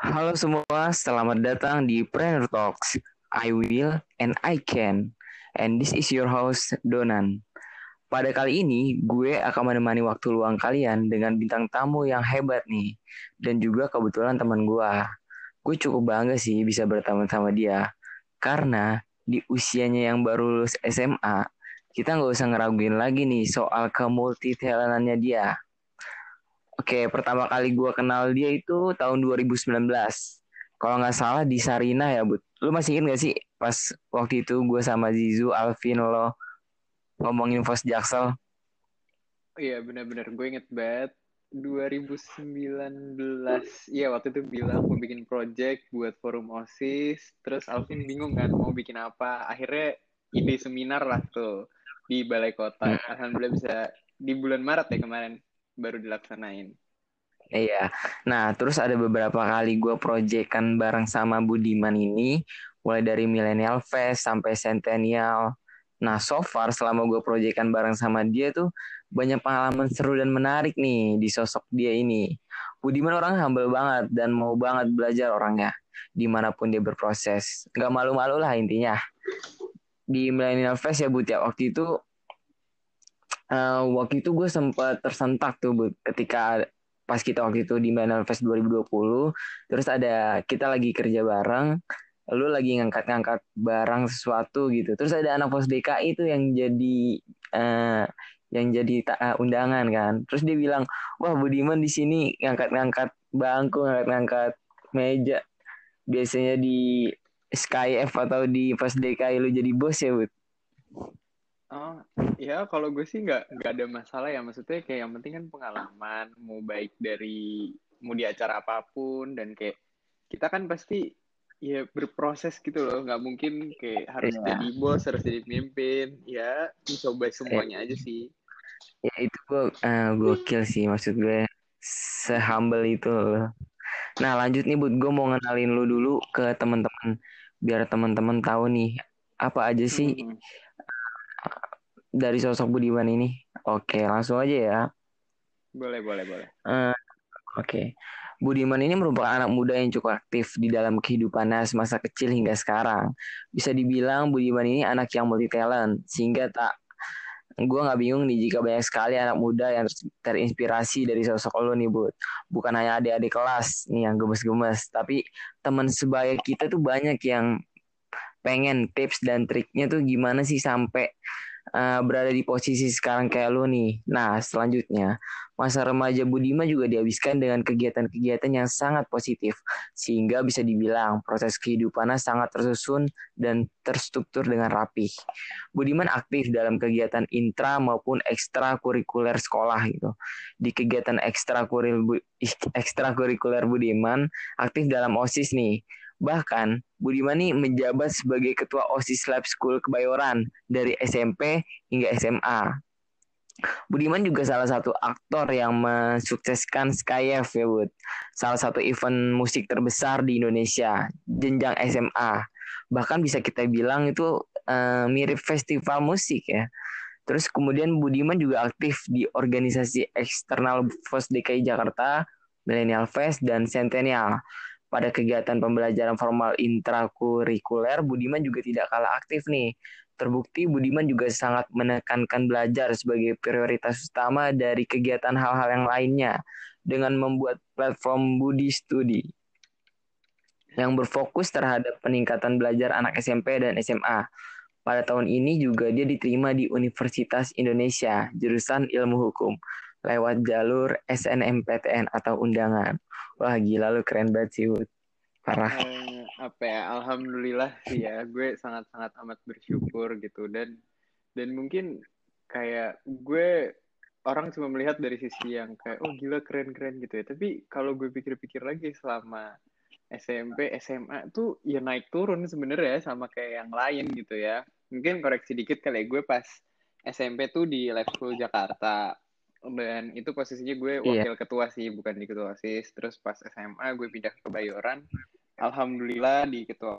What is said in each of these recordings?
Halo semua, selamat datang di Preneur Talks. I will and I can. And this is your host, Donan. Pada kali ini, gue akan menemani waktu luang kalian dengan bintang tamu yang hebat nih. Dan juga kebetulan teman gue. Gue cukup bangga sih bisa berteman sama dia. Karena di usianya yang baru lulus SMA, kita nggak usah ngeraguin lagi nih soal kemultitalentannya dia. Oke, pertama kali gue kenal dia itu tahun 2019. Kalau nggak salah di Sarina ya, Bud. Lu masih inget gak sih pas waktu itu gue sama Zizu, Alvin, lo ngomongin Fos Jaksel? Iya benar-benar. Gue inget banget. 2019 Iya waktu itu bilang mau bikin project buat forum OSIS. Terus Alvin bingung kan mau bikin apa. Akhirnya ide seminar lah tuh di Balai Kota. Alhamdulillah bisa di bulan Maret ya kemarin baru dilaksanain Iya. Nah, terus ada beberapa kali gue proyekkan bareng sama Budiman ini, mulai dari Millennial Fest sampai Centennial. Nah, so far selama gue proyekkan bareng sama dia tuh banyak pengalaman seru dan menarik nih di sosok dia ini. Budiman orang humble banget dan mau banget belajar orangnya di mana pun dia berproses. Gak malu-malu lah intinya. Di Millennial Fest ya Bud ya, waktu itu uh, waktu itu gue sempat tersentak tuh Bud, ketika pas kita waktu itu di Millennial Fest 2020 terus ada kita lagi kerja bareng lu lagi ngangkat-ngangkat barang sesuatu gitu. Terus ada anak pos DKI itu yang jadi uh, yang jadi uh, undangan kan. Terus dia bilang wah Budiman di sini ngangkat-ngangkat bangku ngangkat-ngangkat meja. Biasanya di Skyf atau di pos DKI lu jadi bos ya Bud Oh, ya kalau gue sih nggak nggak ada masalah ya. Maksudnya kayak yang penting kan pengalaman mau baik dari mau di acara apa pun dan kayak kita kan pasti ya berproses gitu loh. Nggak mungkin kayak harus yeah. jadi bos harus jadi pemimpin. Ya coba semuanya aja sih. Ya itu gue uh, gokil sih maksud gue. Sehumble itu loh. Nah lanjut nih bud. Gue mau ngenalin lu dulu ke teman-teman biar teman-teman tahu nih apa aja sih hmm dari sosok Budiman ini? Oke, langsung aja ya. Boleh, boleh, boleh. Uh, Oke. Budiman ini merupakan anak muda yang cukup aktif di dalam kehidupannya semasa kecil hingga sekarang. Bisa dibilang Budiman ini anak yang multi talent, sehingga tak gue nggak bingung nih jika banyak sekali anak muda yang terinspirasi dari sosok lo nih Bud. Bukan hanya adik-adik kelas nih yang gemes-gemes, tapi teman sebaya kita tuh banyak yang pengen tips dan triknya tuh gimana sih sampai uh, berada di posisi sekarang kayak lo nih. Nah, selanjutnya, masa remaja Budima juga dihabiskan dengan kegiatan-kegiatan yang sangat positif, sehingga bisa dibilang proses kehidupannya sangat tersusun dan terstruktur dengan rapih. Budiman aktif dalam kegiatan intra maupun ekstrakurikuler sekolah gitu. Di kegiatan ekstrakurikuler Budiman aktif dalam OSIS nih, Bahkan, Budiman nih menjabat sebagai ketua OSIS Lab School Kebayoran dari SMP hingga SMA. Budiman juga salah satu aktor yang mensukseskan Skyf ya Bud. Salah satu event musik terbesar di Indonesia, jenjang SMA. Bahkan bisa kita bilang itu uh, mirip festival musik ya. Terus kemudian Budiman juga aktif di organisasi eksternal FOS DKI Jakarta, Millennial Fest, dan Centennial pada kegiatan pembelajaran formal intrakurikuler, Budiman juga tidak kalah aktif nih. Terbukti Budiman juga sangat menekankan belajar sebagai prioritas utama dari kegiatan hal-hal yang lainnya dengan membuat platform Budi Studi yang berfokus terhadap peningkatan belajar anak SMP dan SMA. Pada tahun ini juga dia diterima di Universitas Indonesia, jurusan Ilmu Hukum, lewat jalur SNMPTN atau undangan. Wah gila lu keren banget sih Wood. Parah. Eh, apa ya, alhamdulillah sih ya, gue sangat-sangat amat bersyukur gitu dan dan mungkin kayak gue orang cuma melihat dari sisi yang kayak oh gila keren-keren gitu ya. Tapi kalau gue pikir-pikir lagi selama SMP, SMA tuh ya naik turun sebenarnya sama kayak yang lain gitu ya. Mungkin koreksi dikit kali ya, gue pas SMP tuh di level Jakarta dan itu posisinya gue iya. wakil yeah. ketua sih bukan di ketua sis terus pas SMA gue pindah ke Bayoran alhamdulillah di ketua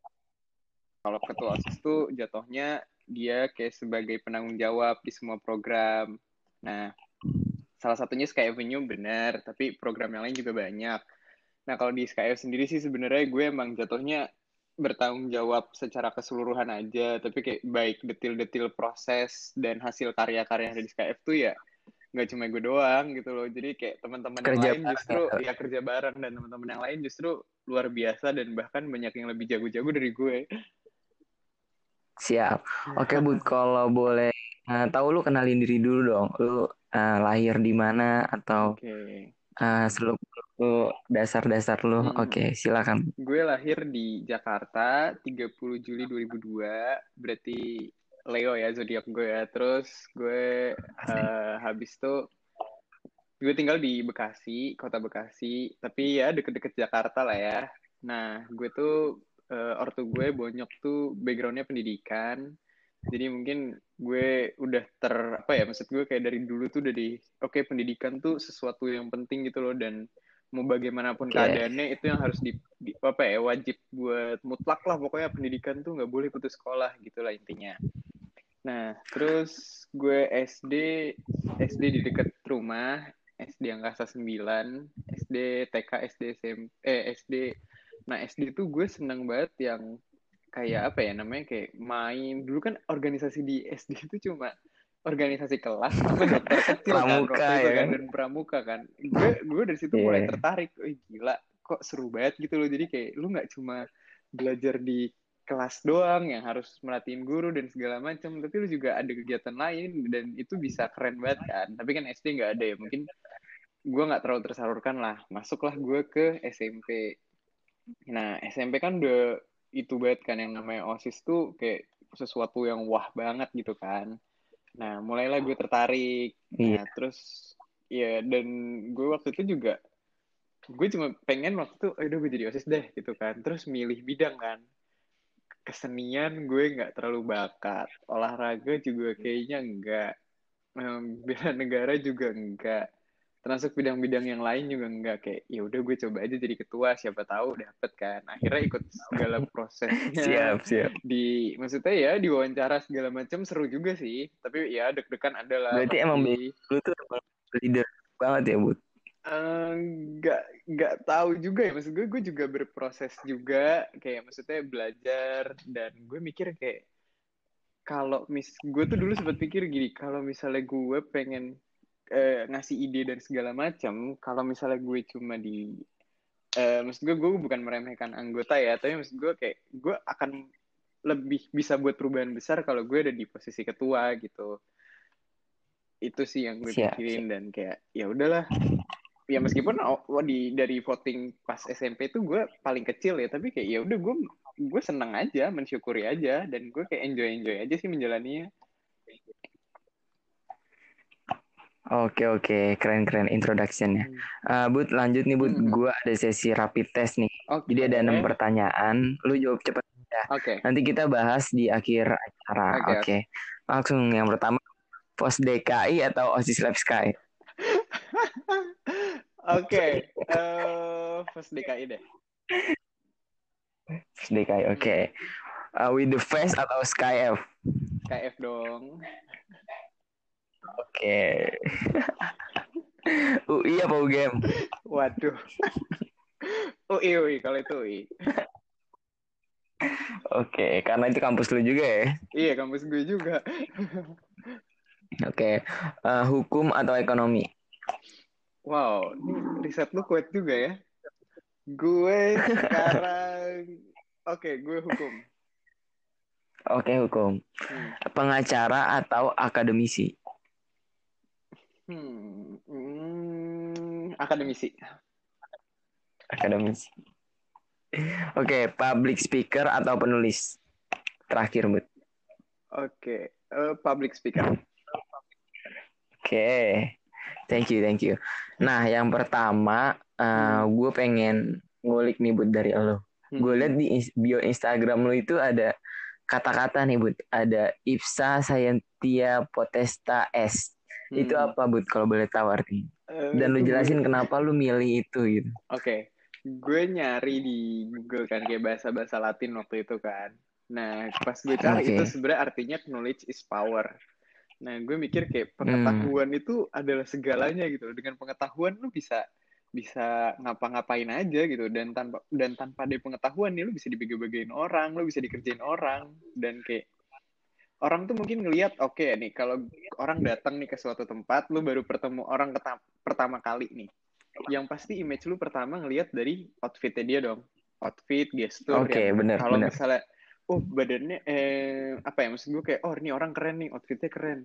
kalau ketua sis tuh jatuhnya dia kayak sebagai penanggung jawab di semua program nah salah satunya Sky Avenue benar, tapi program yang lain juga banyak. Nah kalau di Sky sendiri sih sebenarnya gue emang jatuhnya bertanggung jawab secara keseluruhan aja, tapi kayak baik detil-detil proses dan hasil karya-karya yang ada di SKF tuh ya nggak cuma gue doang gitu loh. Jadi kayak teman-teman yang lain justru ya kerja bareng dan teman-teman yang lain justru luar biasa dan bahkan banyak yang lebih jago-jago dari gue. Siap. Oke, Bud, kalau boleh uh, tahu lu kenalin diri dulu dong. Lu uh, lahir di mana atau okay. uh, seluk lu dasar-dasar lu. Hmm. Oke, okay, silakan. Gue lahir di Jakarta 30 Juli 2002. Berarti Leo ya zodiak gue ya. Terus gue uh, habis tuh gue tinggal di Bekasi, kota Bekasi, tapi ya deket-deket Jakarta lah ya. Nah, gue tuh uh, ortu gue bonyok tuh backgroundnya pendidikan jadi mungkin gue udah ter apa ya maksud gue kayak dari dulu tuh udah di oke okay, pendidikan tuh sesuatu yang penting gitu loh dan mau bagaimanapun okay. keadaannya itu yang harus di, di apa ya wajib buat mutlak lah pokoknya pendidikan tuh nggak boleh putus sekolah gitulah intinya nah terus gue SD SD di dekat rumah SD angkasa 9 SD TK SD SMP eh SD nah SD tuh gue seneng banget yang kayak apa ya namanya kayak main. Dulu kan organisasi di SD itu cuma organisasi kelas apa dokter kecil kan, pramuka, kan ya. kan dan pramuka kan. Gue gue dari situ yeah. mulai tertarik oh gila kok seru banget gitu loh. Jadi kayak lu nggak cuma belajar di kelas doang yang harus merhatiin guru dan segala macam tapi lu juga ada kegiatan lain dan itu bisa keren banget kan tapi kan SD nggak ada ya mungkin gue nggak terlalu tersalurkan lah masuklah gue ke SMP nah SMP kan udah itu banget kan yang namanya OSIS tuh kayak sesuatu yang wah banget gitu kan. Nah, mulailah gue tertarik. Iya. Nah, terus ya dan gue waktu itu juga gue cuma pengen waktu itu, udah gue jadi OSIS deh gitu kan. Terus milih bidang kan. Kesenian gue nggak terlalu bakat. Olahraga juga kayaknya enggak. Bela negara juga enggak termasuk bidang-bidang yang lain juga enggak kayak ya udah gue coba aja jadi ketua siapa tahu dapet kan. Akhirnya ikut segala prosesnya. Siap siap. Di maksudnya ya di wawancara segala macam seru juga sih. Tapi ya deg-degan ada lah berarti emang lu tuh leader banget ya bud nggak uh, nggak tahu juga ya. Maksud gue gue juga berproses juga. Kayak maksudnya belajar dan gue mikir kayak kalau mis gue tuh dulu sempat pikir gini kalau misalnya gue pengen eh, ngasih ide dan segala macam kalau misalnya gue cuma di eh, maksud gue gue bukan meremehkan anggota ya tapi maksud gue kayak gue akan lebih bisa buat perubahan besar kalau gue ada di posisi ketua gitu. Itu sih yang gue siap, pikirin siap. dan kayak ya udahlah ya meskipun oh, di dari voting pas SMP itu gue paling kecil ya tapi kayak ya udah gue gue seneng aja mensyukuri aja dan gue kayak enjoy enjoy aja sih menjalaninya Oke oke keren keren introductionnya. Uh, Bud lanjut nih Bud, hmm. gue ada sesi rapid test nih. Okay. Jadi ada enam pertanyaan, lu jawab cepat ya. Oke. Okay. Nanti kita bahas di akhir acara. Oke. Okay, okay. Langsung yang pertama, pos DKI atau osis lab sky? Oke, okay. uh, eh, pos DKI deh. Pos DKI, oke. Okay. Uh, with the face atau sky F? Sky F dong. Oke. UI apa UGM? Waduh. UI, UI. Kalau itu UI. Oke, karena itu kampus lu juga ya? Iya, kampus gue juga. Oke, uh, hukum atau ekonomi? Wow, ini riset lu kuat juga ya. Gue sekarang, oke, okay, gue hukum. Oke, hukum. Hmm. Pengacara atau akademisi? Hmm, hmm, akademisi. Akademisi. Oke, okay, public speaker atau penulis? Terakhir, Bud. Oke, okay, uh, eh, public speaker. Oke, okay. Thank you, thank you. Nah, yang pertama, uh, gue pengen ngulik nih, Bud, dari lo. Hmm. Gue lihat di bio Instagram lo itu ada kata-kata nih, Bud. Ada Ipsa Scientia Potesta S. Hmm. Itu apa Bud kalau boleh tahu artinya? Dan lu jelasin kenapa lu milih itu gitu. Oke. Okay. Gue nyari di Google kan kayak bahasa-bahasa Latin waktu itu kan. Nah, pas gue cari okay. itu sebenarnya artinya knowledge is power. Nah, gue mikir kayak pengetahuan hmm. itu adalah segalanya gitu. Dengan pengetahuan lu bisa bisa ngapa-ngapain aja gitu dan tanpa dan tanpa ada pengetahuan nih lu bisa dibagi-bagiin orang, lu bisa dikerjain orang dan kayak orang tuh mungkin ngelihat oke okay, nih kalau orang datang nih ke suatu tempat lu baru bertemu orang pertama kali nih. Yang pasti image lu pertama ngelihat dari outfitnya dia dong. Outfit, gestur. Oke, okay, benar. Kalau misalnya oh badannya eh apa ya maksud gue kayak oh ini orang keren nih outfitnya keren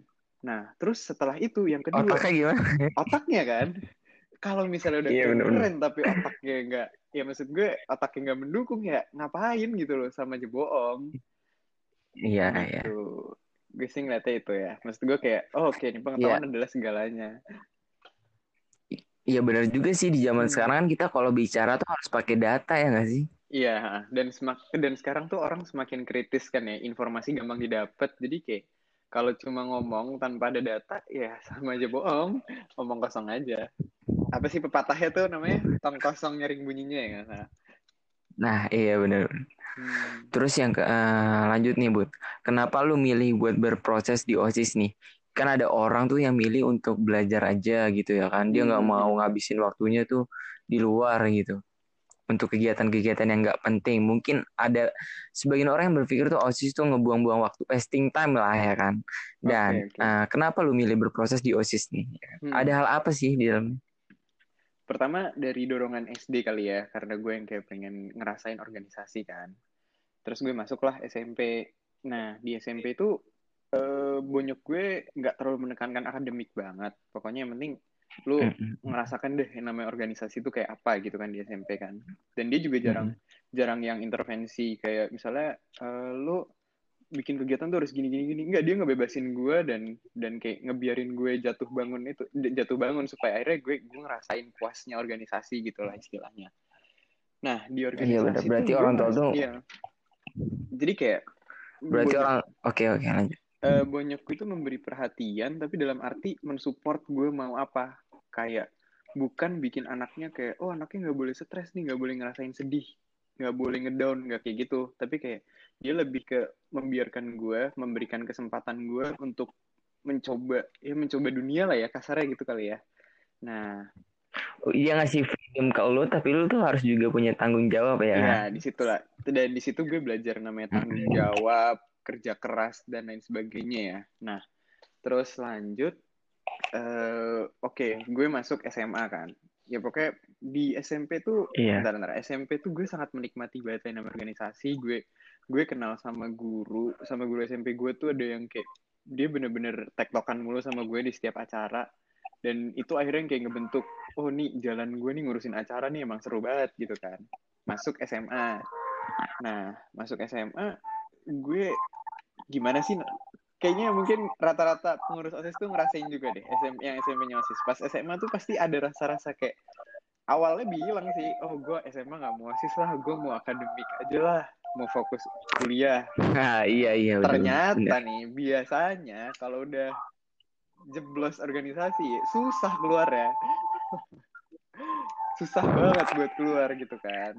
nah terus setelah itu yang kedua otaknya gimana otaknya kan kalau misalnya udah iya, bener, keren tapi otaknya enggak ya maksud gue otaknya enggak mendukung ya ngapain gitu loh sama aja bohong iya iya gitu. gue sih ngeliatnya itu ya maksud gue kayak oh oke okay, ini pengetahuan yeah. adalah segalanya Iya benar juga sih di zaman hmm. sekarang kan kita kalau bicara tuh harus pakai data ya nggak sih? Iya, dan semak dan sekarang tuh orang semakin kritis kan ya, informasi gampang didapat. Jadi kayak kalau cuma ngomong tanpa ada data ya sama aja bohong. Ngomong kosong aja. Apa sih pepatahnya tuh namanya? Tong kosong nyaring bunyinya ya nah, nah iya bener. Hmm. terus yang ke uh, lanjut nih bud. Kenapa lu milih buat berproses di osis nih? Kan ada orang tuh yang milih untuk belajar aja gitu ya kan. Dia nggak hmm. mau ngabisin waktunya tuh di luar gitu untuk kegiatan-kegiatan yang nggak penting. Mungkin ada sebagian orang yang berpikir tuh OSIS tuh ngebuang-buang waktu, wasting time lah ya kan. Dan okay, okay. Uh, kenapa lu milih berproses di OSIS nih? Hmm. Ada hal apa sih di dalam? Pertama dari dorongan SD kali ya, karena gue yang kayak pengen ngerasain organisasi kan. Terus gue masuklah SMP. Nah di SMP itu uh, bonyok gue nggak terlalu menekankan akademik banget. Pokoknya yang penting lu ngerasakan deh yang namanya organisasi itu kayak apa gitu kan di SMP kan. Dan dia juga jarang mm. jarang yang intervensi. Kayak misalnya uh, lu bikin kegiatan tuh harus gini gini gini enggak dia ngebebasin gue dan dan kayak ngebiarin gue jatuh bangun itu jatuh bangun supaya akhirnya gue gue ngerasain puasnya organisasi gitu lah istilahnya. Nah di iya, organisasi iya, berarti orang tua tuh iya. jadi kayak berarti orang oke okay, oke okay, lanjut. uh, bonyokku itu memberi perhatian tapi dalam arti mensupport gue mau apa kayak bukan bikin anaknya kayak oh anaknya nggak boleh stres nih nggak boleh ngerasain sedih nggak boleh ngedown nggak kayak gitu. Tapi kayak dia lebih ke membiarkan gue memberikan kesempatan gue untuk mencoba ya mencoba dunia lah ya kasarnya gitu kali ya. Nah oh, iya ngasih freedom ke lo tapi lo tuh harus juga punya tanggung jawab ya. Iya di situ lah. Dan di situ gue belajar namanya tanggung jawab kerja keras dan lain sebagainya ya. Nah terus lanjut uh, oke okay, gue masuk SMA kan. Ya pokoknya di SMP tuh yeah. bentar, bentar, SMP tuh gue sangat menikmati banget nama organisasi. Gue gue kenal sama guru sama guru SMP gue tuh ada yang kayak dia bener-bener tektokan mulu sama gue di setiap acara. Dan itu akhirnya kayak ngebentuk oh nih jalan gue nih ngurusin acara nih emang seru banget gitu kan. Masuk SMA nah masuk SMA gue gimana sih kayaknya mungkin rata-rata pengurus OSIS tuh ngerasain juga deh SM yang SMP-nya OSIS. Pas SMA tuh pasti ada rasa-rasa kayak awalnya bilang sih, oh gue SMA nggak mau OSIS lah, gue mau akademik aja lah, mau fokus kuliah. Nah, iya iya. Ternyata bener. nih biasanya kalau udah jeblos organisasi susah keluar ya. susah banget buat keluar gitu kan.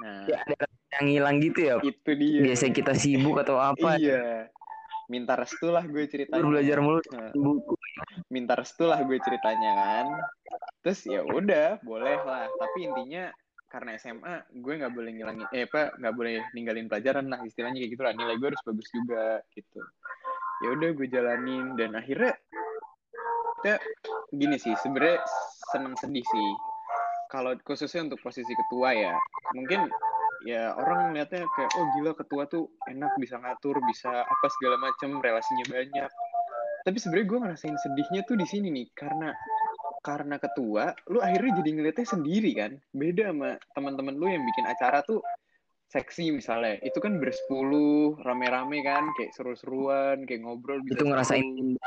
Nah, ya, ada yang hilang gitu ya. Itu dia. Biasa kita sibuk atau apa. Iya minta restu lah gue ceritanya. Belajar mulu. Buku minta restu lah gue ceritanya kan. Terus ya udah boleh lah. Tapi intinya karena SMA gue nggak boleh ngilangin eh apa nggak boleh ninggalin pelajaran lah. Istilahnya kayak gitu lah. Nilai gue harus bagus juga gitu. Ya udah gue jalanin. Dan akhirnya ya gini sih. Sebenernya seneng sedih sih. Kalau khususnya untuk posisi ketua ya mungkin ya orang ngeliatnya kayak oh gila ketua tuh enak bisa ngatur bisa apa segala macam relasinya banyak. Tapi sebenarnya gue ngerasain sedihnya tuh di sini nih karena karena ketua lu akhirnya jadi ngeliatnya sendiri kan. Beda sama teman-teman lu yang bikin acara tuh seksi misalnya. Itu kan bersepuluh rame-rame kan kayak seru-seruan kayak ngobrol bisa itu ngerasain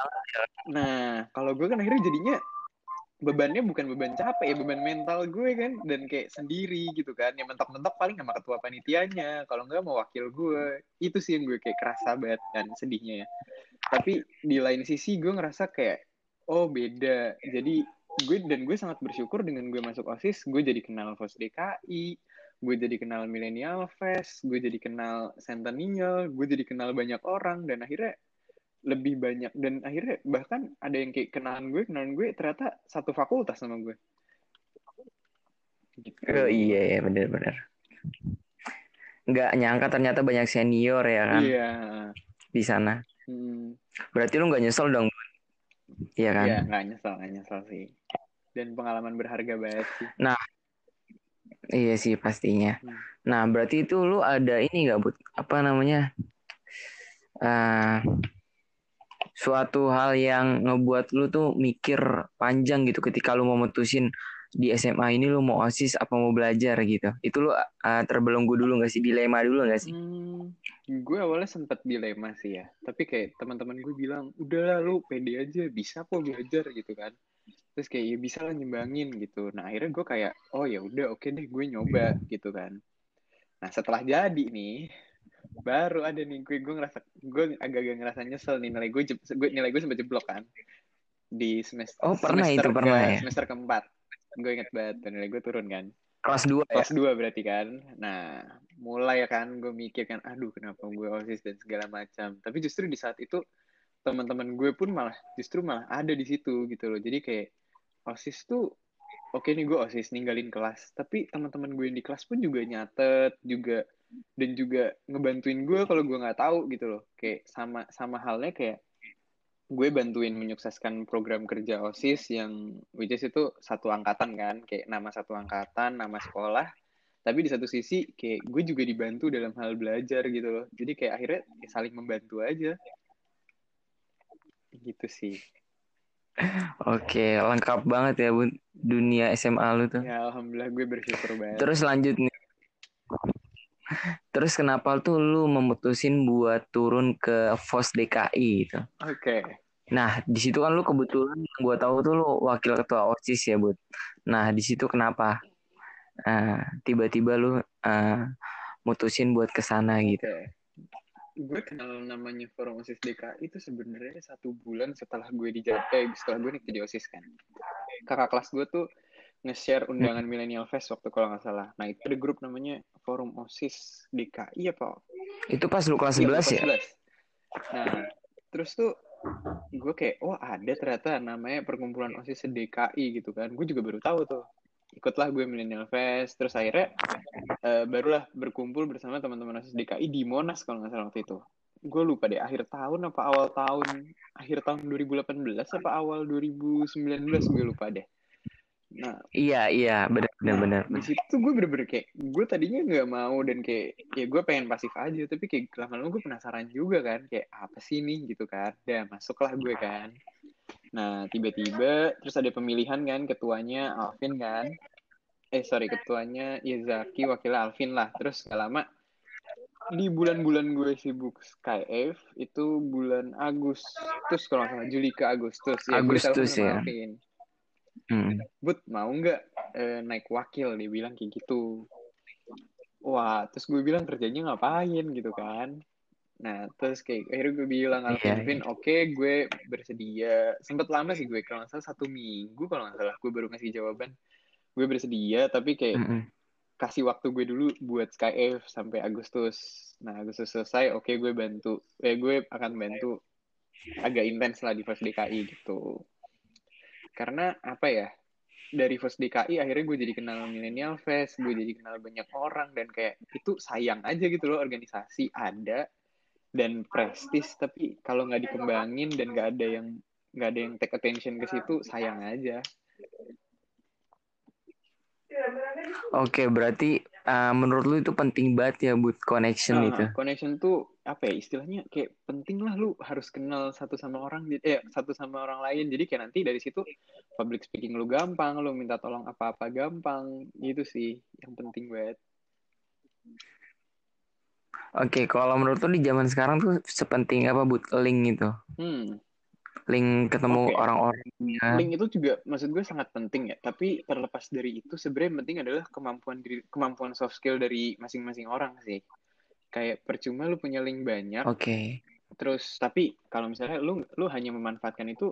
nah kalau gue kan akhirnya jadinya bebannya bukan beban capek ya beban mental gue kan dan kayak sendiri gitu kan. Yang mentok-mentok paling sama ketua panitianya kalau enggak mau wakil gue. Itu sih yang gue kayak kerasa banget dan sedihnya ya. Tapi di lain sisi gue ngerasa kayak oh beda. Jadi gue dan gue sangat bersyukur dengan gue masuk osis gue jadi kenal FOS DKI gue jadi kenal Millennial Fest gue jadi kenal Centennial gue jadi kenal banyak orang dan akhirnya lebih banyak. Dan akhirnya bahkan ada yang kayak kenalan gue kenalan gue ternyata satu fakultas sama gue. Gitu. oh iya ya benar-benar nggak nyangka ternyata banyak senior ya kan iya. di sana. Hmm. berarti lu nggak nyesel dong? Iya kan? Iya nggak nyesel nggak nyesel sih. Dan pengalaman berharga banget sih. Nah iya sih pastinya. Hmm. nah berarti itu lu ada ini nggak but apa namanya? Eh suatu hal yang ngebuat lu tuh mikir panjang gitu ketika lu mau mutusin di SMA ini lu mau osis apa mau belajar gitu itu lu uh, terbelenggu dulu nggak sih dilema dulu nggak sih Hmm, gue awalnya sempet dilema sih ya. Tapi kayak teman-teman gue bilang, udahlah lu pede aja, bisa kok belajar gitu kan. Terus kayak ya bisa lah nyimbangin gitu. Nah akhirnya gue kayak, oh ya udah oke deh gue nyoba gitu kan. Nah setelah jadi nih, baru ada nih gue gue ngerasa gue agak-agak ngerasa nyesel nih nilai gue, gue nilai gue sempat jeblok kan di semester Oh, pernah semester itu, ke- pernah ya? semester keempat gue inget banget dan nilai gue turun kan kelas 2 ya kelas 2 berarti kan. Nah, mulai ya kan gue mikir kan, aduh kenapa gue OSIS dan segala macam. Tapi justru di saat itu teman-teman gue pun malah justru malah ada di situ gitu loh. Jadi kayak OSIS tuh oke nih gue OSIS ninggalin kelas, tapi teman-teman gue yang di kelas pun juga nyatet juga dan juga ngebantuin gue kalau gue nggak tahu gitu loh. Kayak sama sama halnya kayak gue bantuin menyukseskan program kerja OSIS yang which is itu satu angkatan kan, kayak nama satu angkatan, nama sekolah. Tapi di satu sisi kayak gue juga dibantu dalam hal belajar gitu loh. Jadi kayak akhirnya ya saling membantu aja. Gitu sih. oke lengkap banget ya bun dunia SMA lu tuh Ya alhamdulillah gue bersyukur banget. terus lanjut nih terus kenapa tuh lu memutusin buat turun ke FOS DKI gitu Oke. Nah, di situ kan lu kebetulan yang gua tahu tuh lu wakil ketua OSIS ya, Bud. Nah, di situ kenapa? Ah, tiba-tiba lu ah, mutusin buat ke sana gitu. Oke. Gue kenal namanya Forum OSIS DKI itu sebenarnya satu bulan setelah gue di eh, setelah gue nih di OSIS kan. Kakak kelas gue tuh nge-share undangan Millennial Fest waktu kalau nggak salah. Nah itu ada grup namanya Forum OSIS DKI apa? Itu pas lu kelas Iya, 11 ya? kelas 11. Nah terus tuh gue kayak oh ada ternyata namanya perkumpulan OSIS DKI gitu kan. Gue juga baru tahu tuh. Ikutlah gue Millennial Fest. Terus akhirnya eh, barulah berkumpul bersama teman-teman OSIS DKI di Monas kalau nggak salah waktu itu. Gue lupa deh akhir tahun apa awal tahun akhir tahun 2018 apa awal 2019 gue lupa deh. Nah. Iya, iya, benar benar benar. di situ gue bener-bener kayak gue tadinya nggak mau dan kayak ya gue pengen pasif aja tapi kayak lama-lama gue penasaran juga kan kayak apa sih nih gitu kan. Dan masuklah gue kan. Nah tiba-tiba terus ada pemilihan kan ketuanya Alvin kan. Eh sorry ketuanya Yazaki wakilnya Alvin lah. Terus gak lama di bulan-bulan gue sibuk Skyf itu bulan Agustus kalau nggak salah. Juli ke Agustus. Ya Agustus ya. Alvin Hmm. Bud mau nggak eh, naik wakil dia bilang kayak gitu wah terus gue bilang kerjanya ngapain gitu kan nah terus kayak akhirnya gue bilang Iya, Alvin Alvin oke gue bersedia sempet lama sih gue kalau nggak salah satu minggu kalau nggak salah gue baru ngasih jawaban gue bersedia tapi kayak Mm-mm. kasih waktu gue dulu buat SkyF sampai Agustus. Nah, Agustus selesai, oke gue bantu. Eh, gue akan bantu agak intens lah di FOS DKI gitu. Karena apa ya, dari FOS DKI akhirnya gue jadi kenal Millennial Fest, gue jadi kenal banyak orang, dan kayak itu sayang aja gitu loh organisasi ada dan prestis, tapi kalau nggak dikembangin dan nggak ada yang nggak ada yang take attention ke situ, sayang aja. Oke, berarti ah, menurut lu itu penting banget ya buat connection Nah, itu. connection tuh apa ya istilahnya kayak penting lah lu harus kenal satu sama orang eh satu sama orang lain jadi kayak nanti dari situ public speaking lu gampang lu minta tolong apa-apa gampang gitu sih yang penting banget Oke, kalau menurut lu di zaman sekarang tuh sepenting apa buat link itu? hmm Link ketemu Oke. orang-orangnya. link itu juga maksud gue sangat penting ya tapi terlepas dari itu sebenarnya yang penting adalah kemampuan diri kemampuan soft skill dari masing-masing orang sih kayak percuma lu punya link banyak Oke. Terus tapi kalau misalnya lu lu hanya memanfaatkan itu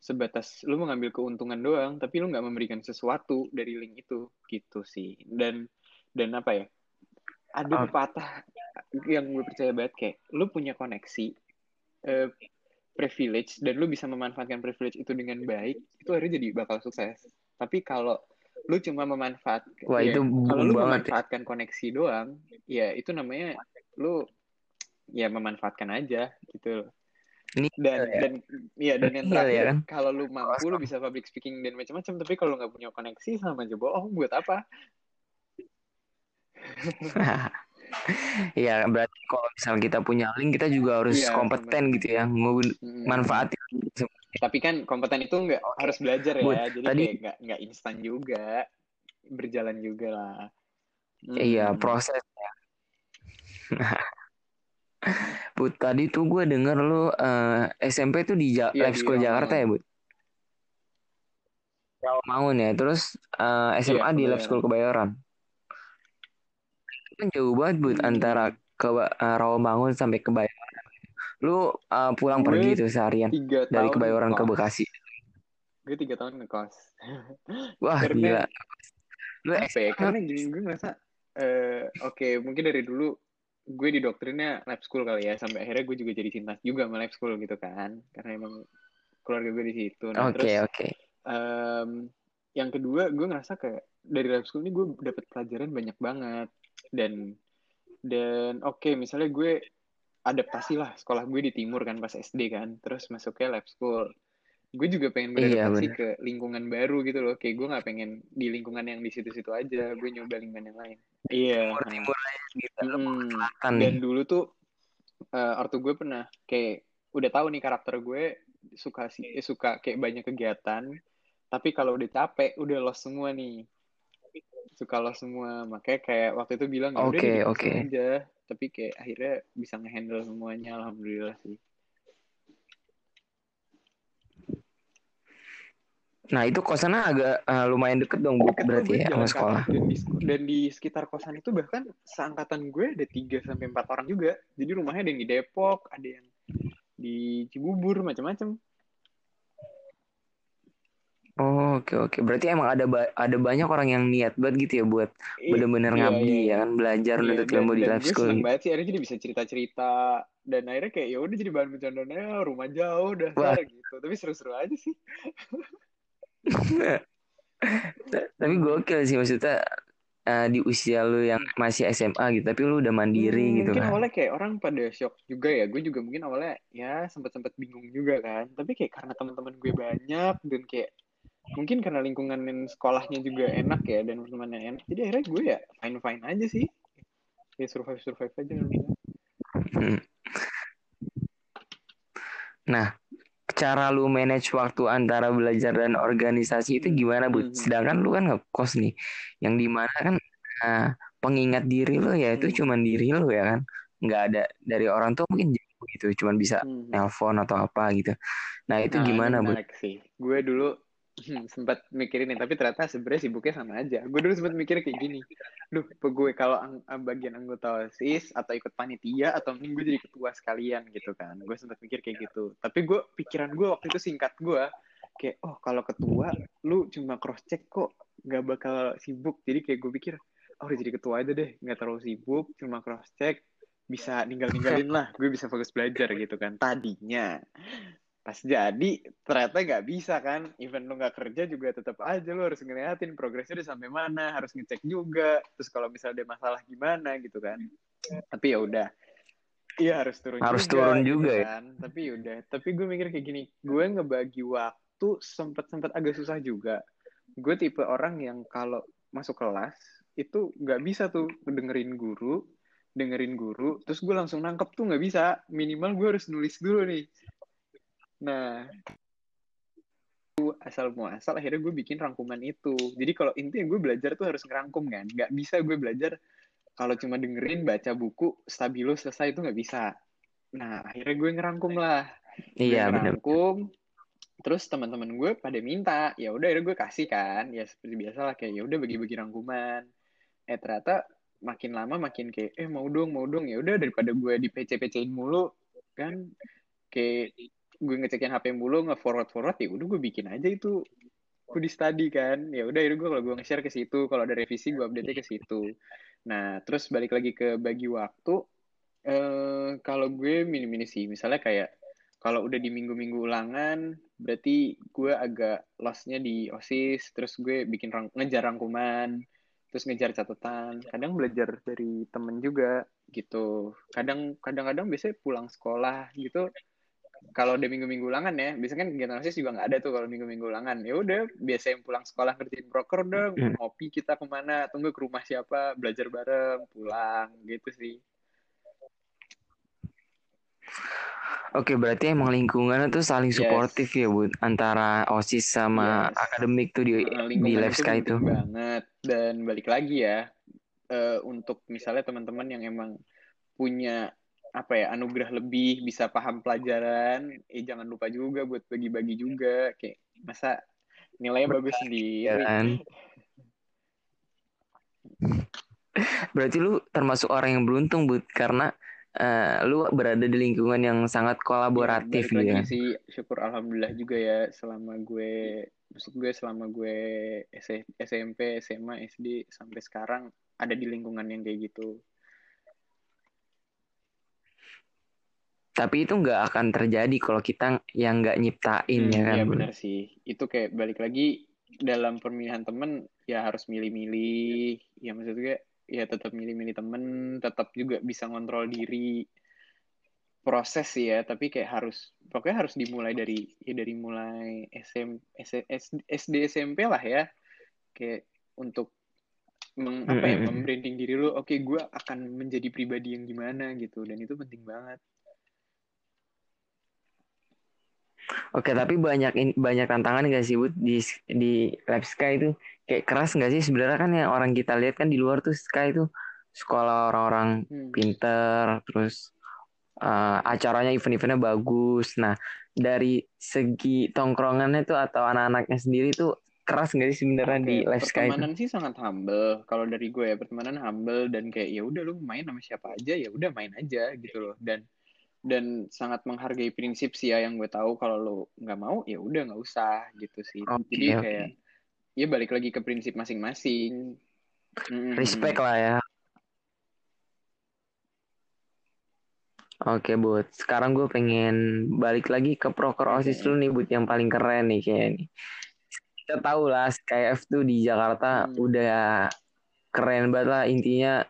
sebatas lu mengambil keuntungan doang, tapi lu nggak memberikan sesuatu dari link itu gitu sih. Dan dan apa ya? Ada Oh. pepatah yang gue percaya banget kayak lu punya koneksi, eh, privilege dan lu bisa memanfaatkan privilege itu dengan baik itu akhirnya jadi bakal sukses tapi kalau lu cuma memanfaatkan Wah, ya, itu kalau lu banget ya. memanfaatkan koneksi doang ya itu namanya lu ya memanfaatkan aja gitu Ini dan ya. dan ya dan yang Iya, terakhir ya kan? kalau lu mampu lu bisa public speaking dan macam-macam tapi kalau nggak punya koneksi sama aja bohong buat apa Iya, berarti kalau misal kita punya link, kita juga harus Iya, kompeten gitu ya, Hmm. manfaatin. tapi kan kompeten itu nggak harus belajar ya Bud, jadi tadi- kayak nggak nggak instan juga berjalan juga lah Iya, Hmm. prosesnya. Bud, tadi tuh gue denger lu eh, SMP tuh di Ja- Iya, Lab di School Jakarta ya. Bud? Rawamangun ya, terus eh, SMA Iya, di Lab. School Kebayoran. Kan jauh banget, Bud, Hmm. antara ke eh, Rawamangun sampai Kebayoran. Lu eh, pulang Gue pergi tuh seharian dari Kebayoran ke. Bekasi. gue tiga tahun ngekos Wah, Karena- gila. Lu apa ya karena gini gue ngerasa eh, oke mungkin dari dulu gue didoktrinnya lab school kali ya sampai akhirnya gue juga jadi cinta juga sama lab school gitu kan. Karena emang keluarga gue di situ. Nah Oke, terus oke. em, yang kedua gue ngerasa kayak dari lab school ini gue dapet pelajaran banyak banget. Dan dan oke misalnya gue adaptasi lah sekolah gue di timur kan pas SD kan. Terus masuknya lab school gue juga pengen Iya, beradaptasi bener. ke lingkungan baru gitu loh kayak gue nggak pengen di lingkungan yang di situ-situ aja gue nyoba lingkungan yang lain iya Timur aja gitu. Mm. Nih. dan dulu tuh eh ortu gue pernah kayak udah tahu nih karakter gue suka sih eh, suka kayak banyak kegiatan tapi kalau udah capek udah lost semua nih suka lost semua makanya kayak waktu itu bilang ya udah Oke, kosan oke. aja tapi kayak akhirnya bisa ngehandle semuanya alhamdulillah sih Nah, itu kosannya agak eh, lumayan deket dong, Bu, berarti ya sama sekolah. dan di, dan di sekitar kosan itu bahkan seangkatan gue ada 3 sampai 4 orang juga. Jadi rumahnya ada yang di Depok, ada yang di Cibubur, macam-macam. Oh, oke oke. Berarti emang ada ba- ada banyak orang yang niat banget gitu ya buat bener-bener iya, ngabdi iya, ya kan belajar Iya, dan, ilmu di life school. seneng gitu. banget sih akhirnya jadi bisa cerita-cerita dan akhirnya kayak ya udah jadi bahan bercandaan "Eh, rumah jauh dasar gitu tapi seru-seru aja sih Tapi gokil sih maksudnya eh, di usia lu yang masih SMA gitu, tapi lu udah mandiri Hmm, gitu mungkin kan. awalnya kayak orang pada shock juga ya gue juga mungkin awalnya ya sempat-sempat bingung juga kan tapi kayak karena teman-teman gue banyak dan kayak mungkin karena lingkungan sekolahnya juga enak ya dan temannya enak jadi akhirnya gue ya fine fine aja sih ya survive survive aja. Hmm. Nah, cara lu manage waktu antara belajar dan organisasi itu Hmm, gimana, Bu? hmm. Sedangkan lu kan ngekos nih, yang di mana kan eh, pengingat diri lu ya itu Hmm. cuman diri lu ya kan, nggak ada dari orang tua mungkin jauh gitu, cuman bisa Hmm. nelpon atau apa gitu. Nah itu Nah, gimana, Bu? sih. Gue dulu hmm, sempat mikirin nih, tapi ternyata sebenarnya sibuknya sama aja. Gue dulu sempat mikir kayak gini, duh, gue kalau ang- bagian anggota OSIS atau ikut panitia atau mending gue jadi ketua sekalian gitu kan. Gue sempat mikir kayak gitu. Tapi gue pikiran gue waktu itu singkat gue kayak, oh kalau ketua lu cuma cross check kok, gak bakal sibuk. Jadi kayak gue pikir, oh udah jadi ketua aja deh, nggak terlalu sibuk, cuma cross check, bisa ninggal-ninggalin lah, gue bisa fokus belajar gitu kan. Tadinya pas jadi ternyata nggak bisa kan. Even lu nggak kerja juga tetap aja lu harus ngeliatin progresnya udah sampai mana harus ngecek juga. Terus kalau misalnya ada masalah gimana gitu kan. Tapi ya udah. Iya harus turun Harus juga, turun gitu juga ya. kan. Tapi ya udah. Tapi gue mikir kayak gini gue ngebagi waktu sempet sempet agak susah juga. Gue tipe orang yang kalau masuk kelas itu nggak bisa tuh dengerin guru dengerin guru terus gue langsung nangkep tuh nggak bisa. Minimal gue harus nulis dulu nih nah asal muasal akhirnya gue bikin rangkuman itu. Jadi kalau intinya gue belajar tuh harus ngerangkum kan? Nggak bisa gue belajar kalau cuma dengerin baca buku stabilo selesai itu nggak bisa. Nah akhirnya gue ngerangkum lah. Gue Iya bener. ngerangkum terus teman-teman gue pada minta ya udah akhirnya gue kasih kan? Ya seperti biasa lah kayak ya udah bagi-bagi rangkuman. Eh ternyata makin lama makin kayak eh mau dong mau dong. Ya udah daripada gue di PC PC-in mulu kan? Kayak gue ngecekin HP mulu nge forward forward ya udah gue bikin aja itu. Gue di study kan. Ya udah akhirnya gue kalau gue nge-share ke situ kalau ada revisi gue update ke situ. Nah terus balik lagi ke bagi waktu eh kalau gue mini-mini sih. Misalnya kayak kalau udah di minggu-minggu ulangan berarti gue agak lossnya di osis terus gue bikin rang ngejar rangkuman terus ngejar catatan. Kadang belajar dari temen juga gitu. Kadang kadang-kadang biasanya pulang sekolah gitu kalau udah minggu-minggu ulangan ya biasanya kan kegiatan osis juga nggak ada tuh kalau minggu-minggu ulangan ya udah biasa yang pulang sekolah ngerjain broker dong Hmm. ngopi kita ke mana tunggu ke rumah siapa belajar bareng pulang gitu sih Oke, berarti emang lingkungannya tuh saling Yes. suportif ya, Bud, antara OSIS sama Yes. akademik tuh di di lingkungan Lab itu Sky itu. banget dan balik lagi ya eh, untuk misalnya teman-teman yang emang punya apa ya anugerah lebih bisa paham pelajaran eh jangan lupa juga buat bagi-bagi juga kayak masa nilainya bagus Ya sendiri kan? Berarti lu termasuk orang yang beruntung, Bud, karena eh, lu berada di lingkungan yang sangat Ya, kolaboratif balik gitu lagi ya. sih syukur alhamdulillah juga ya selama gue maksud gue selama gue SMP SMA SD sampai sekarang ada di lingkungan yang kayak gitu Tapi itu nggak akan terjadi kalau kita yang nggak nyiptain Hmm, ya kan, ya Bud? benar sih. Itu kayak balik lagi dalam pemilihan temen ya harus milih-milih. Ya maksud gue ya tetap milih-milih temen, tetap juga bisa ngontrol diri. Proses sih ya, tapi kayak harus pokoknya harus dimulai dari ya dari mulai SM, S- S- SD SMP lah ya. Kayak untuk meng, apa ya, membranding diri lu, oke gue akan menjadi pribadi yang gimana gitu dan itu penting banget. Oke, tapi banyak in- banyak tantangan nggak sih, Bud, di di Lab Sky itu kayak keras nggak sih sebenarnya kan yang orang kita lihat kan di luar tuh Sky itu sekolah orang-orang Hmm. pinter, terus eh, acaranya event-eventnya bagus. Nah, dari segi tongkrongannya tuh atau anak-anaknya sendiri tuh keras nggak sih sebenarnya di Live Sky itu? pertemanan sih sangat humble. Kalau dari gue ya pertemanan humble dan kayak ya udah lu main sama siapa aja ya udah main aja gitu loh. Dan dan sangat menghargai prinsip sih ya yang gue tahu kalau lu nggak mau ya udah nggak usah gitu sih. Oke, Jadi oke. kayak ya balik lagi ke prinsip masing-masing. Mm-mm. Respect lah ya. Oke, Bud. Sekarang gue pengen balik lagi ke proker Oke. OSIS dulu nih, Bud, yang paling keren nih kayaknya. Kita tahu lah, SkyF tuh di Jakarta Hmm. udah keren banget lah. Intinya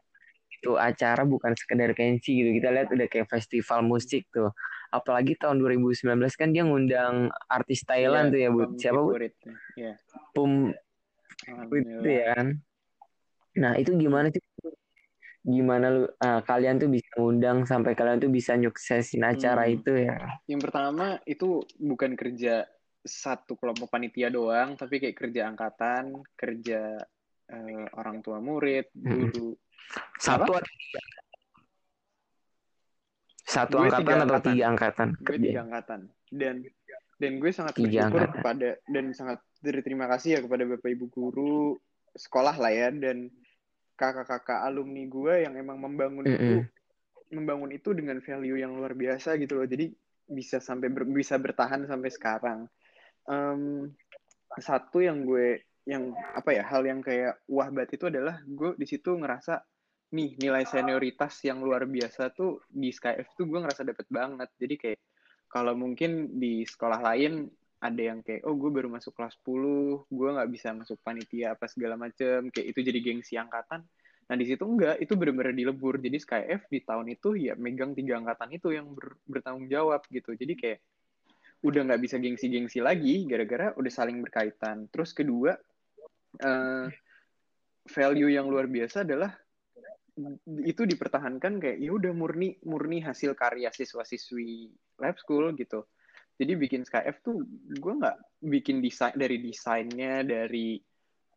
itu acara bukan sekedar pensi gitu. Kita lihat udah kayak festival musik tuh. Apalagi tahun 2019 kan dia ngundang artis Thailand Iya, tuh ya. Pam Siapa? Favorit. Iya. Pum itu ya kan. Nah, itu gimana sih? Gimana lu ah, kalian tuh bisa ngundang sampai kalian tuh bisa nyuksesin acara Hmm. itu ya? Yang pertama itu bukan kerja satu kelompok panitia doang, tapi kayak kerja angkatan, kerja eh, orang tua murid, Mm-mm. guru. Satu tiga? Satu Gue angkatan tiga atau angkatan. tiga angkatan Gue kerja? tiga angkatan. Dan dan gue sangat Tiga bersyukur angkatan. kepada dan sangat berterima kasih ya kepada Bapak Ibu guru sekolah lah ya dan kakak-kakak alumni gue yang emang membangun itu Mm-mm. membangun itu dengan value yang luar biasa gitu loh. Jadi bisa sampai ber- bisa bertahan sampai sekarang. Em, satu yang gue yang apa ya hal yang kayak wah banget itu adalah gue di situ ngerasa nih nilai senioritas yang luar biasa tuh di SkyF tuh gue ngerasa dapet banget. Jadi kayak kalau mungkin di sekolah lain ada yang kayak oh gue baru masuk kelas 10, gue nggak bisa masuk panitia apa segala macem kayak itu jadi gengsi angkatan. Nah di situ enggak, itu benar-benar dilebur. Jadi SkyF di tahun itu ya megang tiga angkatan itu yang ber- bertanggung jawab gitu. Jadi kayak udah nggak bisa gengsi-gengsi lagi gara-gara udah saling berkaitan. Terus kedua eh, value yang luar biasa adalah itu dipertahankan kayak ya udah murni murni hasil karya siswa-siswi lab school gitu. Jadi bikin SkyF tuh gue nggak bikin desain dari desainnya dari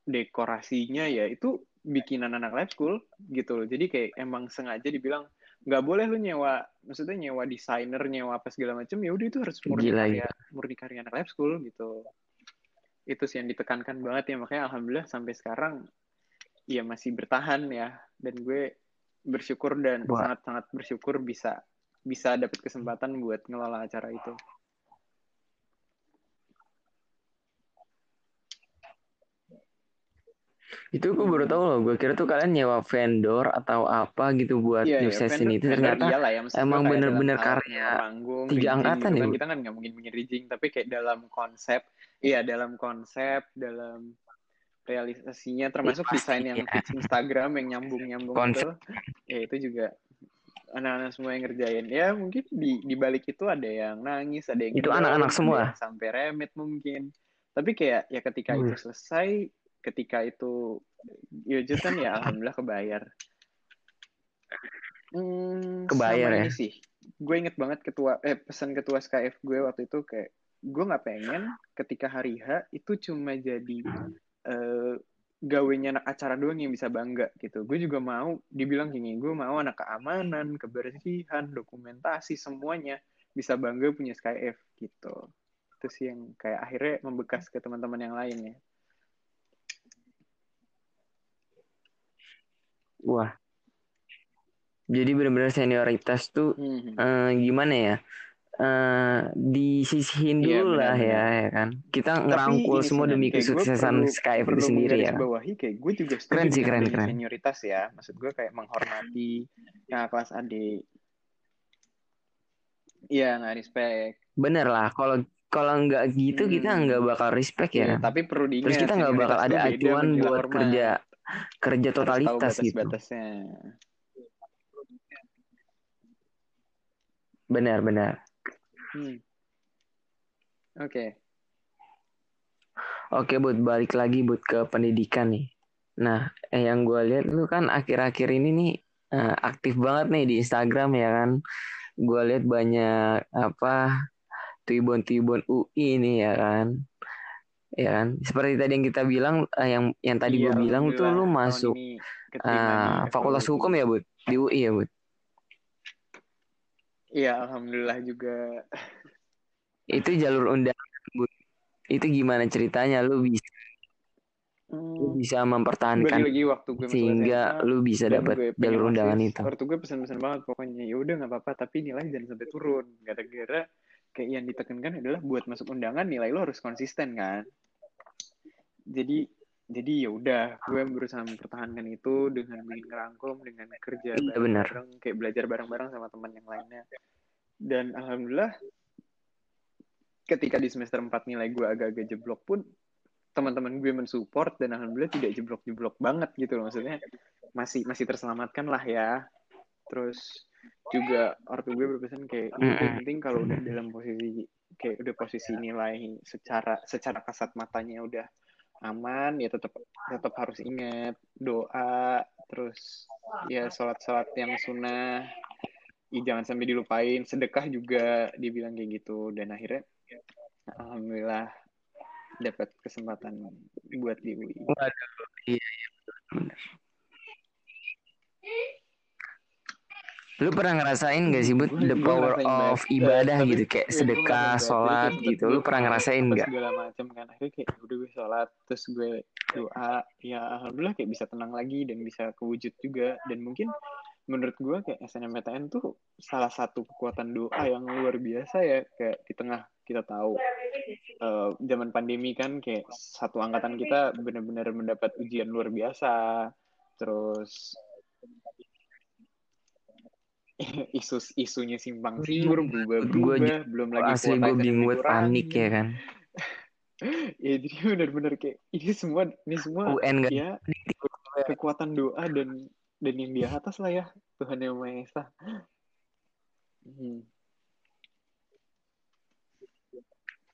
dekorasinya ya itu bikinan anak lab school gitu loh. Jadi kayak emang sengaja dibilang nggak boleh lu nyewa, maksudnya nyewa desainer, nyewa apa segala macam. Ya udah itu harus murni Gila, karya, murni karya anak lab school gitu. Itu sih yang ditekankan banget ya makanya alhamdulillah sampai sekarang ya masih bertahan ya dan gue bersyukur dan Wah. sangat-sangat bersyukur bisa bisa dapat kesempatan buat ngelola acara itu. Itu gue baru tahu loh. Gue kira tuh kalian nyewa vendor atau apa gitu buat Iya, new iya, session vendor, itu ternyata iyalah ya, emang bener-bener karya panggung, tiga angkatan gitu ya, kan Bu? kita kan nggak mungkin rigging, tapi kayak dalam konsep, iya dalam konsep, dalam realisasinya, termasuk pasti, desain yang ya. Instagram yang nyambung-nyambung Konsep. itu, ya itu juga anak-anak semua yang ngerjain. Ya mungkin di di balik itu ada yang nangis, ada yang Itu anak-anak semua? sampai remet mungkin. Tapi kayak ya ketika Wih. itu selesai, ketika itu diwujudkan ya alhamdulillah kebayar. Hmm, Kebayar ya? ini sih. Gue inget banget ketua eh pesan ketua SKF gue waktu itu kayak gue nggak pengen ketika hari H itu cuma jadi eh, gawenya anak acara doang yang bisa bangga gitu. Gue juga mau dibilang gini, gue mau anak keamanan, kebersihan, dokumentasi semuanya bisa bangga punya SKF gitu. Itu sih yang kayak akhirnya membekas ke teman-teman yang lain ya. Wah. Jadi benar-benar senioritas tuh Hmm. eh, gimana ya? Eh, disisihin Iya, dulu lah ya, ya kan. Kita Tapi ngerangkul semua demi kesuksesan perlu SKF itu sendiri ya. menggarisbawahi kayak gue juga Keren sih, keren, keren. senioritas ya. Maksud gue kayak menghormati yang kelas adik. Iya, nggak respect. Bener lah, kalau kalau nggak gitu kita Hmm. nggak bakal respect ya kan. tapi perlu Terus diingat kita nggak bakal ada acuan buat hormat. kerja kerja totalitas gitu. batas-batasnya. Benar-benar. Hmm. Oke. Oke, buat balik lagi buat ke pendidikan nih. Nah, eh, yang gue lihat lu kan akhir-akhir ini nih eh, aktif banget nih di Instagram ya kan. Gue lihat banyak apa tuibon-tuibon UI nih ya kan. Ya kan. Seperti tadi yang kita bilang, eh, yang yang tadi Iya, gue bilang tuh lu masuk ini eh, Fakultas. Hukum ya, Bud? Di UI ya, Bud? Iya, alhamdulillah juga. Itu jalur undangan, Bud. Itu gimana ceritanya? Lu bisa lu Hmm. bisa Balik mempertahankan lagi waktu gue sehingga SMA lu bisa dapat jalur undangan itu. Waktu gue pesan-pesan banget pokoknya ya udah nggak apa-apa tapi nilai jangan sampai turun. Gara-gara kayak yang ditekankan adalah buat masuk undangan nilai lo harus konsisten kan. Jadi jadi ya udah gue berusaha mempertahankan itu dengan bikin ngerangkum dengan kerja Iya, benar. bareng-bareng kayak belajar bareng-bareng sama teman yang lainnya. Dan alhamdulillah ketika di semester 4 nilai gue agak-agak jeblok pun teman-teman gue mensupport dan alhamdulillah tidak jeblok-jeblok banget gitu loh maksudnya masih masih terselamatkan lah ya terus juga ortu gue berpesan kayak "Iya, yang penting kalau udah dalam posisi kayak udah posisi nilai secara secara kasat matanya udah aman ya tetap tetap harus ingat doa terus ya sholat-sholat yang sunnah. Ih, jangan sampai dilupain sedekah juga dibilang kayak gitu. Dan akhirnya alhamdulillah dapat kesempatan buat di UI. Lu pernah ngerasain gak sih, Bud, the power of banget. ibadah tapi- gitu, kayak ya, sedekah, sholat gitu. Lu pernah ngerasain nggak? segala macam kan akhirnya kayak udah gue sholat terus gue doa ya alhamdulillah kayak bisa tenang lagi dan bisa kewujud juga dan mungkin menurut gue kayak SNMPTN tuh salah satu kekuatan doa yang luar biasa ya kayak di tengah kita tahu eh, zaman pandemi kan kayak satu angkatan kita benar-benar mendapat ujian luar biasa terus isu isunya simpang siur berubah Gua berubah belum lagi Asli gue bingung panik ya kan. ya jadi benar-benar kayak ini semua ini semua UN gak ya kekuatan doa dan dan yang di atas lah ya Tuhan yang Maha Esa. Hmm.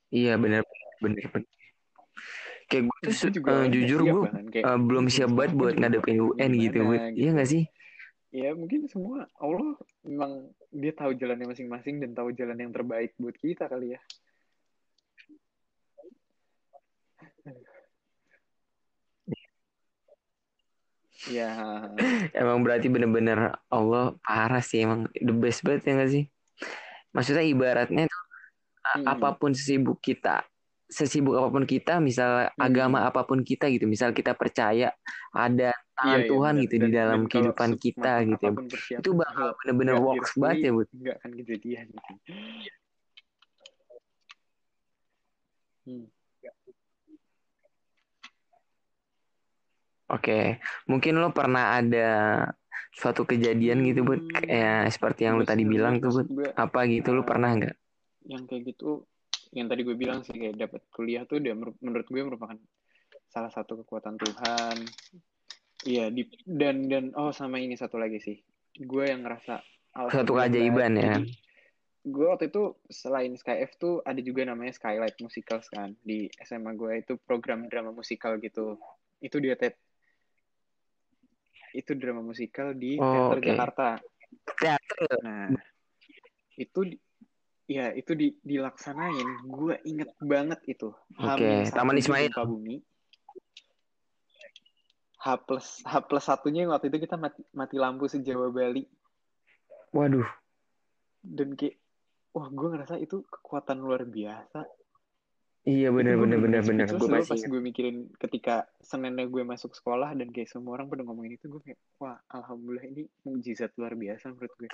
Iya bener bener bener. Kayak gue tuh juga nggak jujur gue. Kayak, eh, belum "Aduh, siap banget buat ngadepin UN gitu, gimana," Bud. Iya gak sih? Ya mungkin semua Allah memang dia tahu jalannya masing-masing dan tahu jalan yang terbaik buat kita kali ya. Ya, Emang berarti bener-bener Allah parah sih emang the best banget ya gak sih? Maksudnya ibaratnya tuh Hmm. apa pun sesibuk kita, sesibuk apa pun kita, misal Hmm. agama apa pun kita gitu, misal kita percaya ada tangan Iya, iya, Tuhan benar. gitu di Dan- dalam dan kalau kehidupan kita gitu ya. Itu bakal bener-bener works banget ya, Bud. nggak akan kejadian gitu. Hmm. Oke, mungkin lo pernah ada suatu kejadian gitu, Bud, Hmm, kayak seperti yang lo enggak tadi bilang enggak tuh, gue Apa gitu, lo eh, pernah nggak? yang kayak gitu yang tadi gue bilang sih kayak dapat kuliah tuh udah menurut gue merupakan salah satu kekuatan Tuhan iya di dan dan oh sama ini satu lagi sih gue yang ngerasa banget keajaiban ya. gue waktu itu selain SkyF tuh ada juga namanya Skylight Musicals kan di SMA gue itu program drama musikal gitu itu dia tet itu drama musikal di Oh, Teater oke. Jakarta Teater. nah itu ya itu di, dilaksanain gue inget banget itu Oke, Hamin Taman Ismail. bumi H plus H plus satunya waktu itu kita mati, mati lampu sejawa Bali Waduh, dan kayak wah gue ngerasa itu kekuatan luar biasa iya bener bener bener bener. Gue masih pas ingat. gue mikirin ketika Seninnya gue masuk sekolah dan kayak semua orang pada ngomongin itu gue kayak wah alhamdulillah ini mujizat luar biasa menurut gue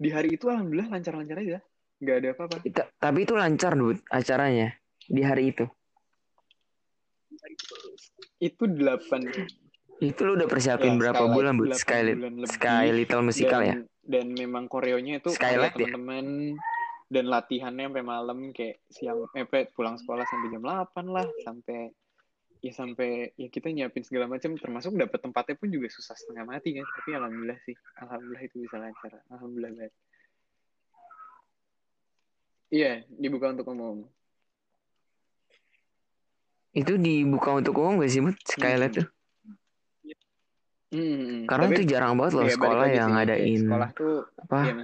di hari itu alhamdulillah lancar-lancar aja nggak ada apa-apa tapi itu lancar, Bud, acaranya di hari itu. itu delapan Itu lo udah persiapin Ya, berapa Skylight bulan, delapan Sky. Sky Little Musical dan, ya? dan memang koreonya itu Skylight karya ya? teman-teman dan latihannya sampai malam kayak siang eh pulang sekolah sampai jam 8 lah sampai ya sampai ya kita nyiapin segala macam termasuk dapat tempatnya pun juga susah setengah mati kan tapi alhamdulillah sih alhamdulillah itu bisa lancar alhamdulillah banget iya dibuka untuk umum Itu dibuka untuk umum gak sih, Bud? Skylight Hmm. tuh? Hmm, Karena tapi itu jarang banget loh ya sekolah yang sih, ngadain sekolah tuh apa ya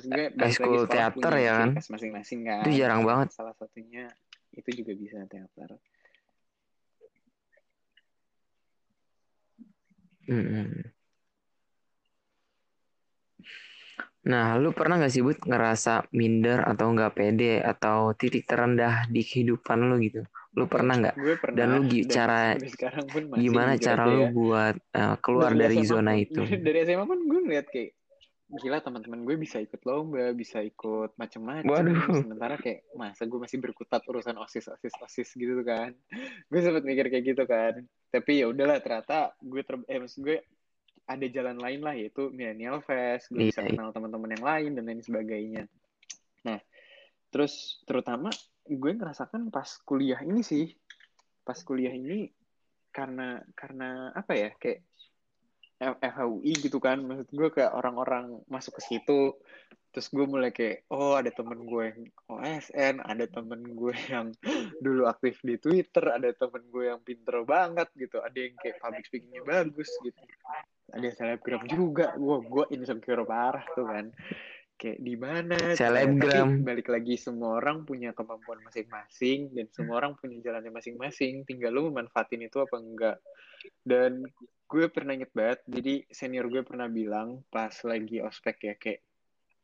sekolah teater ya kan? masing-masing kan Itu jarang banget. salah satunya itu juga bisa teater Mm-mm. Nah, lu pernah gak sih, Bud, ngerasa minder atau nggak pede atau titik terendah di kehidupan lu gitu? Lu pernah nggak? gue pernah Dan lu gi- cara sampai sekarang pun masih gimana jujur cara lu ya. buat eh, keluar dari SMA zona itu? dari SMA pun gue ngeliat kayak gila teman-teman gue bisa ikut lomba bisa ikut macem-macem Waduh. sementara kayak masa gue masih berkutat urusan osis osis osis gitu kan gue sempet mikir kayak gitu kan tapi ya udahlah ternyata gue ter eh maksud gue ada jalan lain lah yaitu millennial fest gue bisa Iya, kenal teman-teman yang lain dan lain sebagainya. Nah terus terutama gue ngerasakan pas kuliah ini sih pas kuliah ini karena karena apa ya kayak FHUI gitu kan. Maksud gue kayak orang-orang masuk ke situ terus gue mulai kayak oh ada temen gue yang OSN ada temen gue yang dulu aktif di Twitter ada temen gue yang pinter banget gitu. Ada yang kayak public speakingnya bagus gitu. Ada yang selebgram juga. Gue gue insecure parah tuh kan. Kayak di mana? Selebgram. tapi balik lagi semua orang punya kemampuan masing-masing dan semua orang punya jalannya masing-masing. Tinggal lu memanfaatin itu apa enggak. Dan gue pernah inget banget jadi senior gue pernah bilang pas lagi ospek ya kayak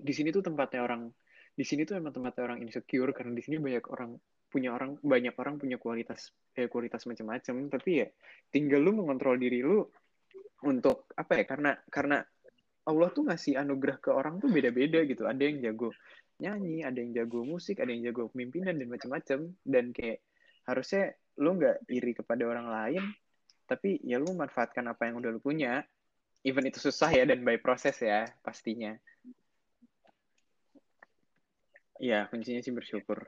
di sini tuh tempatnya orang di sini tuh emang tempatnya orang insecure karena di sini banyak orang punya orang banyak orang punya kualitas eh, kualitas macam-macam. Tapi ya tinggal lu mengontrol diri lu untuk apa ya karena karena Allah tuh ngasih anugerah ke orang tuh beda-beda gitu. Ada yang jago nyanyi ada yang jago musik ada yang jago pemimpinan dan macam-macam. Dan kayak harusnya lu nggak iri kepada orang lain tapi ya lu manfaatkan apa yang udah lu punya. Even itu susah ya dan by proses ya pastinya ya kuncinya sih bersyukur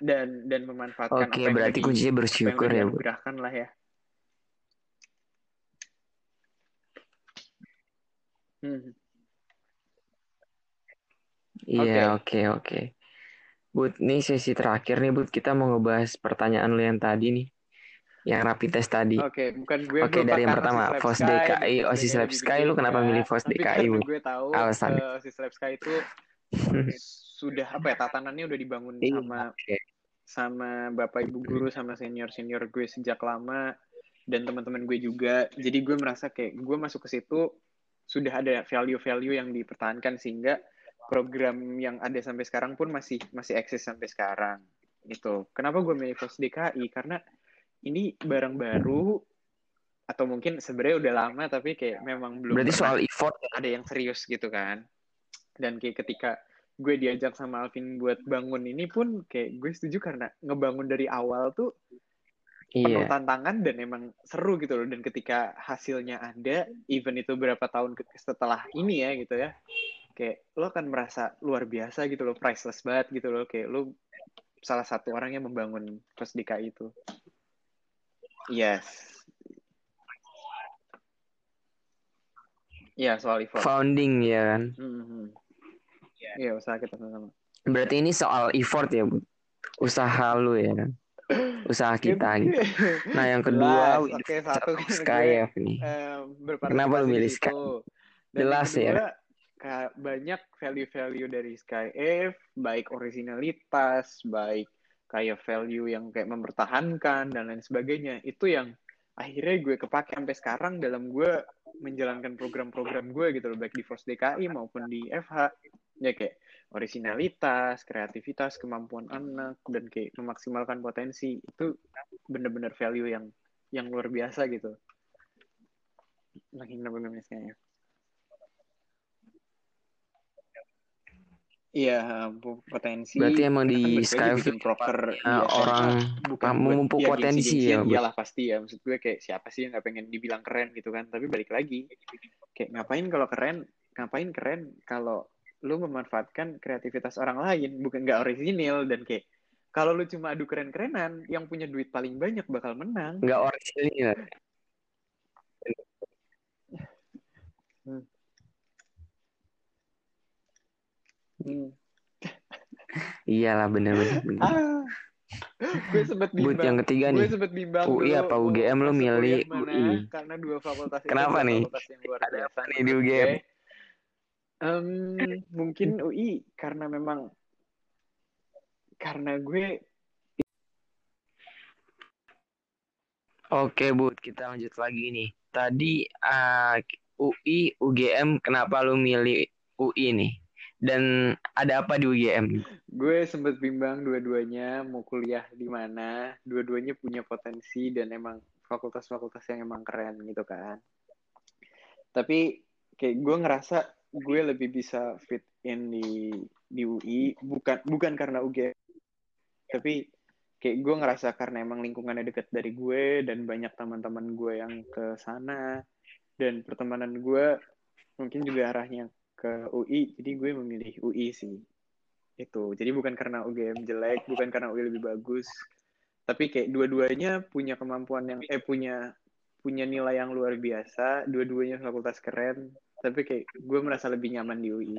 dan dan memanfaatkan Oke, apa yang berarti di- kuncinya yang bersyukur ya, Bu. lah ya Hmm. Iya, oke, oke. Bud, ini sesi terakhir nih, Bud. Kita mau ngebahas pertanyaan lu yang tadi nih. Yang rapid test tadi. Oke, bukan gue Oke, dari yang pertama, FOS DKI, OSIS Lab gitu Sky, lu kenapa milih FOS DKI, karena Bu? gue tahu Alasannya. eh, OSIS Lab Sky itu sudah apa ya tatanannya udah dibangun Iya, sama sama bapak ibu guru sama senior senior gue sejak lama dan teman-teman gue juga. Jadi gue merasa kayak gue masuk ke situ sudah ada value-value yang dipertahankan sehingga program yang ada sampai sekarang pun masih masih eksis sampai sekarang itu kenapa gue milih FOS DKI karena ini barang baru atau mungkin sebenarnya udah lama tapi kayak memang belum Berarti soal effort ya? ada yang serius gitu kan dan kayak ketika gue diajak sama Alvin buat bangun ini pun kayak gue setuju karena ngebangun dari awal tuh penuh Iya. tantangan dan emang seru gitu loh dan ketika hasilnya ada even itu berapa tahun setelah ini ya gitu ya kayak lo kan merasa luar biasa gitu loh priceless banget gitu loh kayak lo salah satu orang yang membangun DKI itu yes ya soal effort Founding ya kan. Mhm. Iya usaha kita sama-sama Berarti ini soal effort ya, Bu. Usaha lu ya kan. Usaha kita gitu. Nah, yang kedua Jelas. Oke, satu kan Skyf nih. berpartisipasi Kenapa lu milih. Sky? Jelas ya. banyak value-value dari SkyF, baik originalitas, baik kayak value yang kayak mempertahankan dan lain sebagainya. Itu yang akhirnya gue kepake sampai sekarang dalam gue menjalankan program-program gue gitu loh, baik di Force DKI maupun di FH. Ya kayak originalitas, kreativitas, kemampuan anak, dan kayak memaksimalkan potensi. Itu bener-bener value yang yang luar biasa gitu. Lagi bener-bener SKF. Iya, potensi. Berarti emang di kan proker eh, iya, orang bukan buat memupuk ya, potensi ya, iyalah pasti ya maksud gue kayak siapa sih yang nggak pengen dibilang keren gitu kan tapi balik lagi kayak ngapain kalau keren ngapain keren kalau lu memanfaatkan kreativitas orang lain bukan nggak orisinil dan kayak kalau lu cuma adu keren-kerenan yang punya duit paling banyak bakal menang nggak original. Hmm. Iyalah bener-bener. bener. ah gue sempet But bimbang yang ketiga gue nih. sempet bimbang UI apa UGM lu milih UI? karena dua fakultas Kenapa nih? fakultas yang luar Ada apa nih di UGM? gue. Em, mungkin UI karena memang karena gue Oke, Bu, kita lanjut lagi nih. Tadi ah, UI, UGM, kenapa lu milih UI nih? Dan ada apa di UGM? gue sempet bimbang dua-duanya mau kuliah di mana dua-duanya punya potensi dan emang fakultas-fakultas yang emang keren gitu kan tapi kayak gue ngerasa gue lebih bisa fit in di di UI bukan bukan karena UGM tapi kayak gue ngerasa karena emang lingkungannya deket dari gue dan banyak teman-teman gue yang ke sana dan pertemanan gue mungkin juga arahnya ke UI jadi gue memilih UI sih. Itu. Jadi bukan karena UGM jelek bukan karena UI lebih bagus tapi kayak dua-duanya punya kemampuan yang eh punya punya nilai yang luar biasa dua-duanya fakultas keren tapi kayak gue merasa lebih nyaman di UI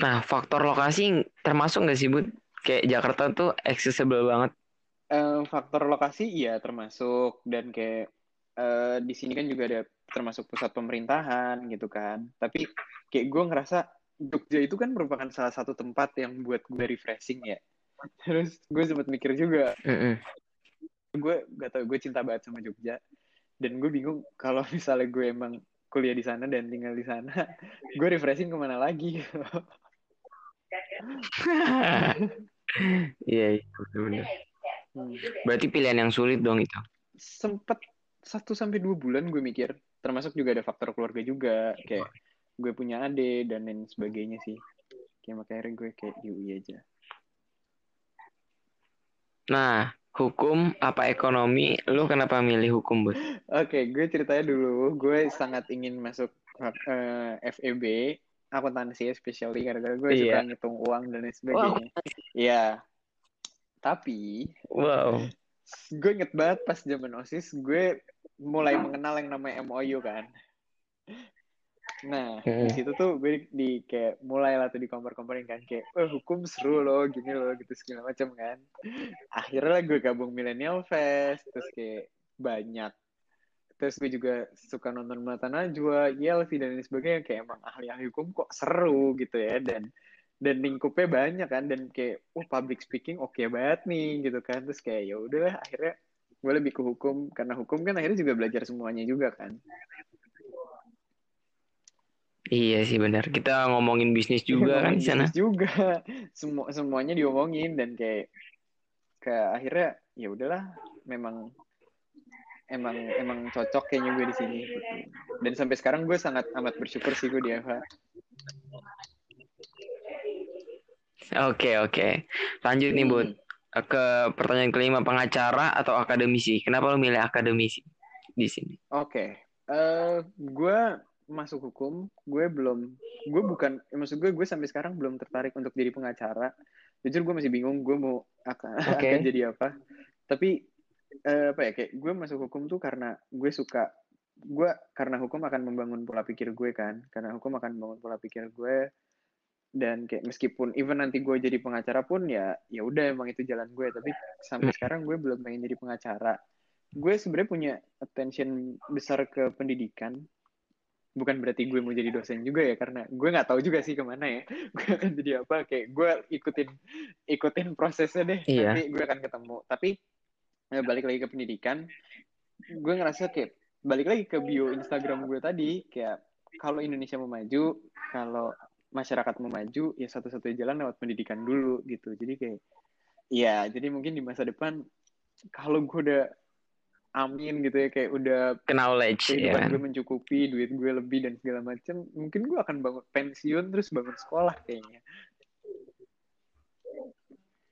Nah, faktor lokasi termasuk nggak sih, Bu? Kayak Jakarta tuh accessible banget. Eh, faktor lokasi iya termasuk dan kayak eh, di sini kan juga ada termasuk pusat pemerintahan gitu kan tapi kayak gue ngerasa Jogja itu kan merupakan salah satu tempat yang buat gue refreshing ya terus gue sempat mikir juga Mm-mm. gue gak tau gue cinta banget sama Jogja dan gue bingung kalau misalnya gue emang kuliah di sana dan tinggal di sana gue refreshing ke mana lagi Iya, iya, bener-bener. Hmm. Berarti pilihan yang sulit dong itu. sempet satu sampai dua bulan gue mikir termasuk juga ada faktor keluarga juga kayak gue punya adik dan lain sebagainya sih kayak makanya gue kayak di UI aja Nah, hukum apa ekonomi? Lu kenapa milih hukum, Bu? oke gue ceritanya dulu gue sangat ingin masuk eh, FEB akuntansi especially gara-gara gue suka Iya. ngitung uang dan lain sebagainya Iya tapi Wow. gue inget banget pas zaman osis gue mulai mengenal yang namanya MOU kan nah di Hmm. situ tuh gue di kayak mulai lah tuh di kompor-komporin kan kayak oh hukum seru loh gini loh gitu segala macam kan. Akhirnya gue gabung Millennial Fest terus kayak banyak. Terus gue juga suka nonton Mata Najwa Yelvi dan lain sebagainya kayak emang ahli-ahli hukum kok seru gitu ya dan dan lingkupnya banyak kan dan kayak oh public speaking oke banget nih gitu kan. Terus kayak ya udahlah akhirnya gue lebih ke hukum karena hukum kan akhirnya juga belajar semuanya juga kan Iya sih benar. Kita ngomongin bisnis juga kan di sana. Bisnis juga semua semuanya diomongin dan kayak kayak akhirnya ya udahlah memang emang emang cocok kayaknya gue di sini gitu. dan sampai sekarang gue sangat amat bersyukur sih gue di FH Oke oke. Lanjut nih Bud. Hmm. Ke pertanyaan kelima pengacara atau akademisi. Kenapa lo milih akademisi di sini? Oke, Eh, gue masuk hukum, gue belum, gue bukan, ya maksud gue, gue sampai sekarang belum tertarik untuk jadi pengacara. Jujur gue masih bingung, gue mau akan, Oke. akan jadi apa. Tapi eh, apa ya, kayak gue masuk hukum tuh karena gue suka, gue karena hukum akan membangun pola pikir gue kan, karena hukum akan membangun pola pikir gue. Dan kayak meskipun even nanti gue jadi pengacara pun ya ya udah emang itu jalan gue tapi sampai sekarang gue belum pengen jadi pengacara gue sebenarnya punya attention besar ke pendidikan bukan berarti gue mau jadi dosen juga ya karena gue nggak tahu juga sih ke mana ya. Gue akan jadi apa kayak gue ikutin ikutin prosesnya deh. Iya. nanti gue akan ketemu. Tapi eh, balik lagi ke pendidikan. Gue ngerasa kayak balik lagi ke bio Instagram gue tadi kayak kalau Indonesia mau maju kalau masyarakat mau maju ya satu-satunya jalan lewat pendidikan dulu gitu. Jadi kayak ya jadi mungkin di masa depan kalau gue udah amin gitu ya kayak udah Knowledge ya kehidupan kan. gue mencukupi duit gue lebih dan segala macam mungkin gue akan bangun pensiun terus bangun sekolah kayaknya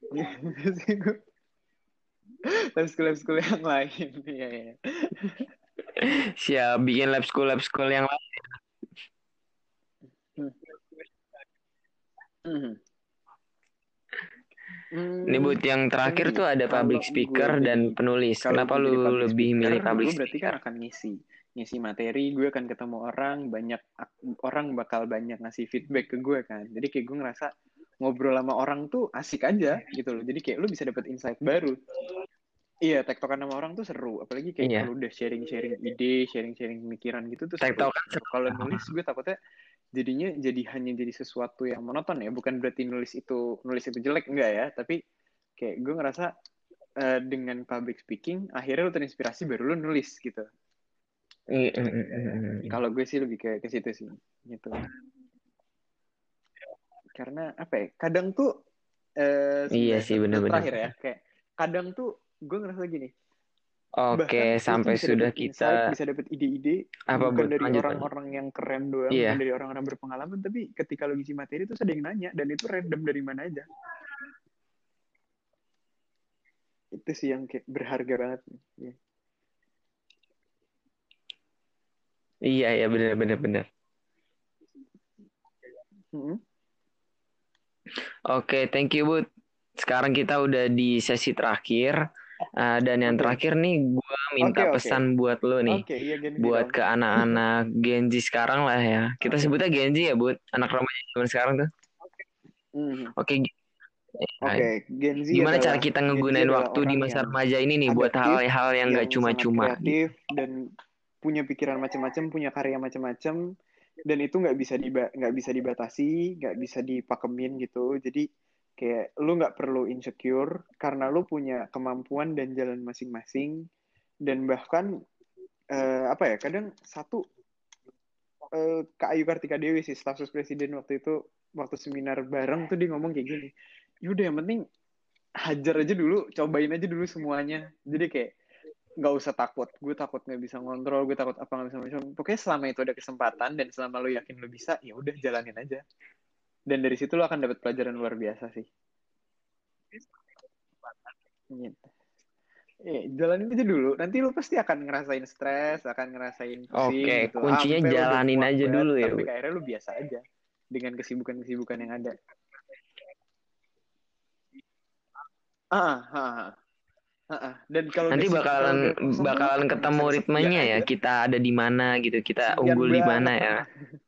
lab school lab school yang lain ya ya Siap bikin lab school lab school yang lain. Mhm. Hmm, Ini Bud yang terakhir ini tuh ada public speaker dan penulis. Kenapa lu lebih speaker, milih public gue berarti speaker? kan akan ngisi ngisi materi gue akan ketemu orang banyak orang bakal banyak ngasih feedback ke gue kan jadi kayak gue ngerasa ngobrol sama orang tuh asik aja gitu loh jadi kayak lu bisa dapet insight baru iya tektokan sama orang tuh seru apalagi kayak Iya. kalau udah sharing sharing ide sharing sharing pemikiran gitu tuh. Tektokan kalau nulis gue takutnya jadinya jadi hanya jadi sesuatu yang monoton ya? Bukan berarti nulis itu nulis itu jelek enggak ya? Tapi kayak gue ngerasa eh, dengan public speaking akhirnya lu terinspirasi baru lu nulis gitu. Iya, mm, mm, mm. kalau gue sih lebih ke ke situ sih gitu. Karena apa ya? Kadang tuh eh Iya sih, bener-bener. terakhir ya kayak kadang tuh gue ngerasa gini Oke, bahkan sampai bisa sudah dapet insight, kita bisa dapet ide-ide apa bukan dari orang-orang yang keren doang Iya. bukan dari orang-orang berpengalaman tapi ketika lo ngisi materi tuh ada yang nanya dan itu random dari mana aja itu sih yang kayak berharga banget ya. Iya, iya benar benar benar. Mm-mm. Oke, thank you Bud. Sekarang kita udah di sesi terakhir. Uh, dan yang Oke. terakhir nih gua minta Oke, oke. pesan buat lo nih. Oke, iya Gen buat dong. ke anak-anak Gen Z sekarang lah ya. Kita Oke. sebutnya Gen Z ya, Bud. Anak remaja zaman sekarang tuh. Oke. gi- Oke, Gen Z Gimana cara kita ngegunain waktu di masa remaja ini nih buat hal-hal yang yang cuma-cuma. kreatif dan punya pikiran macam-macam, punya karya macam-macam, dan itu nggak bisa diba nggak bisa dibatasi, nggak bisa dipakemin gitu. Jadi kayak lu nggak perlu insecure karena lu punya kemampuan dan jalan masing-masing. Dan bahkan eh, apa ya kadang satu eh, Kak Ayu Kartika Dewi sih staf sus presiden waktu itu waktu seminar bareng tuh dia ngomong kayak gini yaudah yang penting hajar aja dulu cobain aja dulu semuanya. Jadi kayak nggak usah takut gue takut nggak bisa ngontrol gue takut apa nggak bisa macam pokoknya selama itu ada kesempatan dan selama lo yakin lo bisa ya udah jalanin aja dan dari situ lo akan dapat pelajaran luar biasa sih gitu. Eh, jalanin aja dulu. Nanti lu pasti akan ngerasain stres, akan ngerasain pusing Oke, gitu. kuncinya udah jalanin aja dulu ya, Tapi akhirnya lu biasa aja dengan kesibukan-kesibukan yang ada. Ah, ah, ah, ah. Dan kalau Nanti kalau bakalan bakalan ketemu ritmenya ya. Kita ada di mana gitu. Kita unggul di mana ya.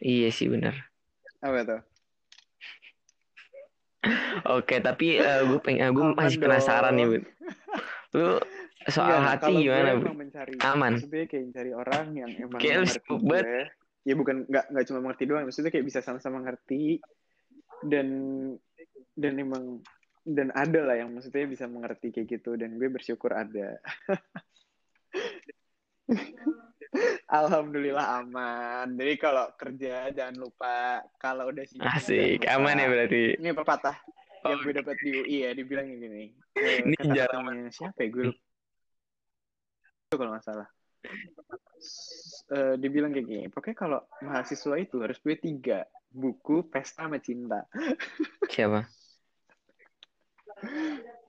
Iya sih benar. Apa tuh? Oke, tapi gue pengen gue Aman masih penasaran nih. Bud. Lu soal Enggak, hati gimana, gue Bu? emang mencari Aman. maksudnya kayak mencari orang yang emang Kayak sibuk gue ya bukan nggak nggak cuma mengerti doang maksudnya kayak bisa sama-sama ngerti dan dan emang dan ada lah yang maksudnya bisa mengerti kayak gitu dan gue bersyukur ada Alhamdulillah aman. Jadi kalau kerja jangan lupa kalau udah sibuk Asik, aman ya berarti. Ini pepatah yang gue dapat di UI ya dibilang gini eh, Ini kata jarang. siapa ya gue lupa kalau nggak salah eh, dibilang kayak gini pokoknya kalau mahasiswa itu harus punya tiga buku pesta sama cinta Siapa?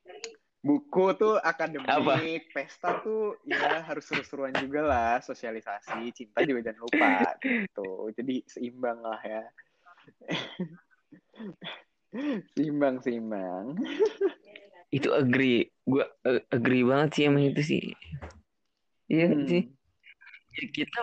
buku tuh akademik Apa? pesta tuh ya harus seru-seruan juga lah sosialisasi cinta juga jangan lupa gitu jadi seimbang lah ya seimbang seimbang Itu agree. Gue eh, agree banget sih sama itu sih. Iya Hmm. sih. Ya, kita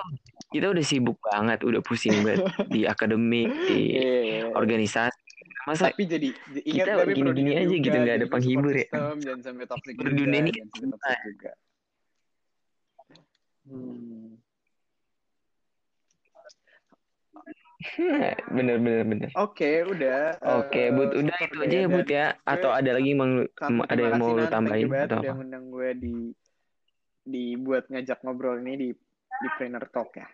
kita udah sibuk banget, udah pusing banget di akademik, di Iya. organisasi. Masa tapi jadi ingat kita tapi gini-gini aja juga, gitu, nggak ada penghibur ya. jangan sampai toxic Hidup juga dunia ini juga hmm. bener bener bener. oke udah Oke, eh, Bud, udah support itu aja ya, dan Bud ya. Atau ada lagi mau ada yang mau lu tambahin atau udah apa? ngundang gue di di buat ngajak ngobrol ini di di Trainer Talk ya.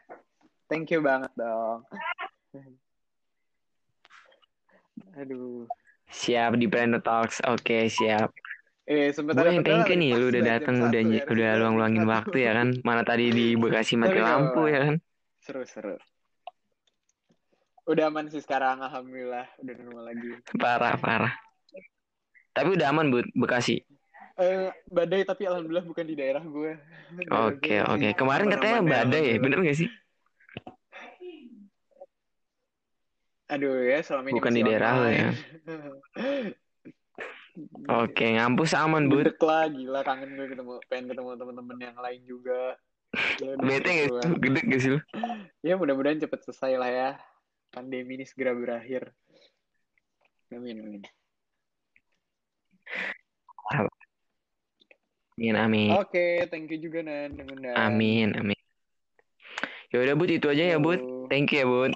Thank you banget dong. Aduh. Siap di Planner Talks. Oke, siap. Eh, sempat Gue ada yang thank nih, lu udah datang, udah ya, udah harusnya jam luang-luangin satu. waktu ya kan. Mana tadi di Bekasi mati lampu ya kan. Seru-seru. Udah aman sih sekarang, alhamdulillah. Udah normal lagi. Parah, parah. Tapi udah aman, Bud, Bekasi. Eh, badai tapi alhamdulillah bukan di daerah gue. Oke, oke. masih Kemarin katanya ya, badai ya, bener gak sih? Aduh ya, selama ini Bukan di daerah lo ya. Oke, ngampus aman, Bud. Gede lah, gila kangen gue ketemu, pengen ketemu teman-teman yang lain juga. Bete gak sih? Gede gak sih lu? Ya mudah-mudahan cepet selesai lah ya. Pandemi ini segera berakhir. Amin, amin. Amin, amin. Oke, thank you juga Nan. Amin, amin. Ya udah, Bud, itu aja ya, Bud. Thank you ya, Bud.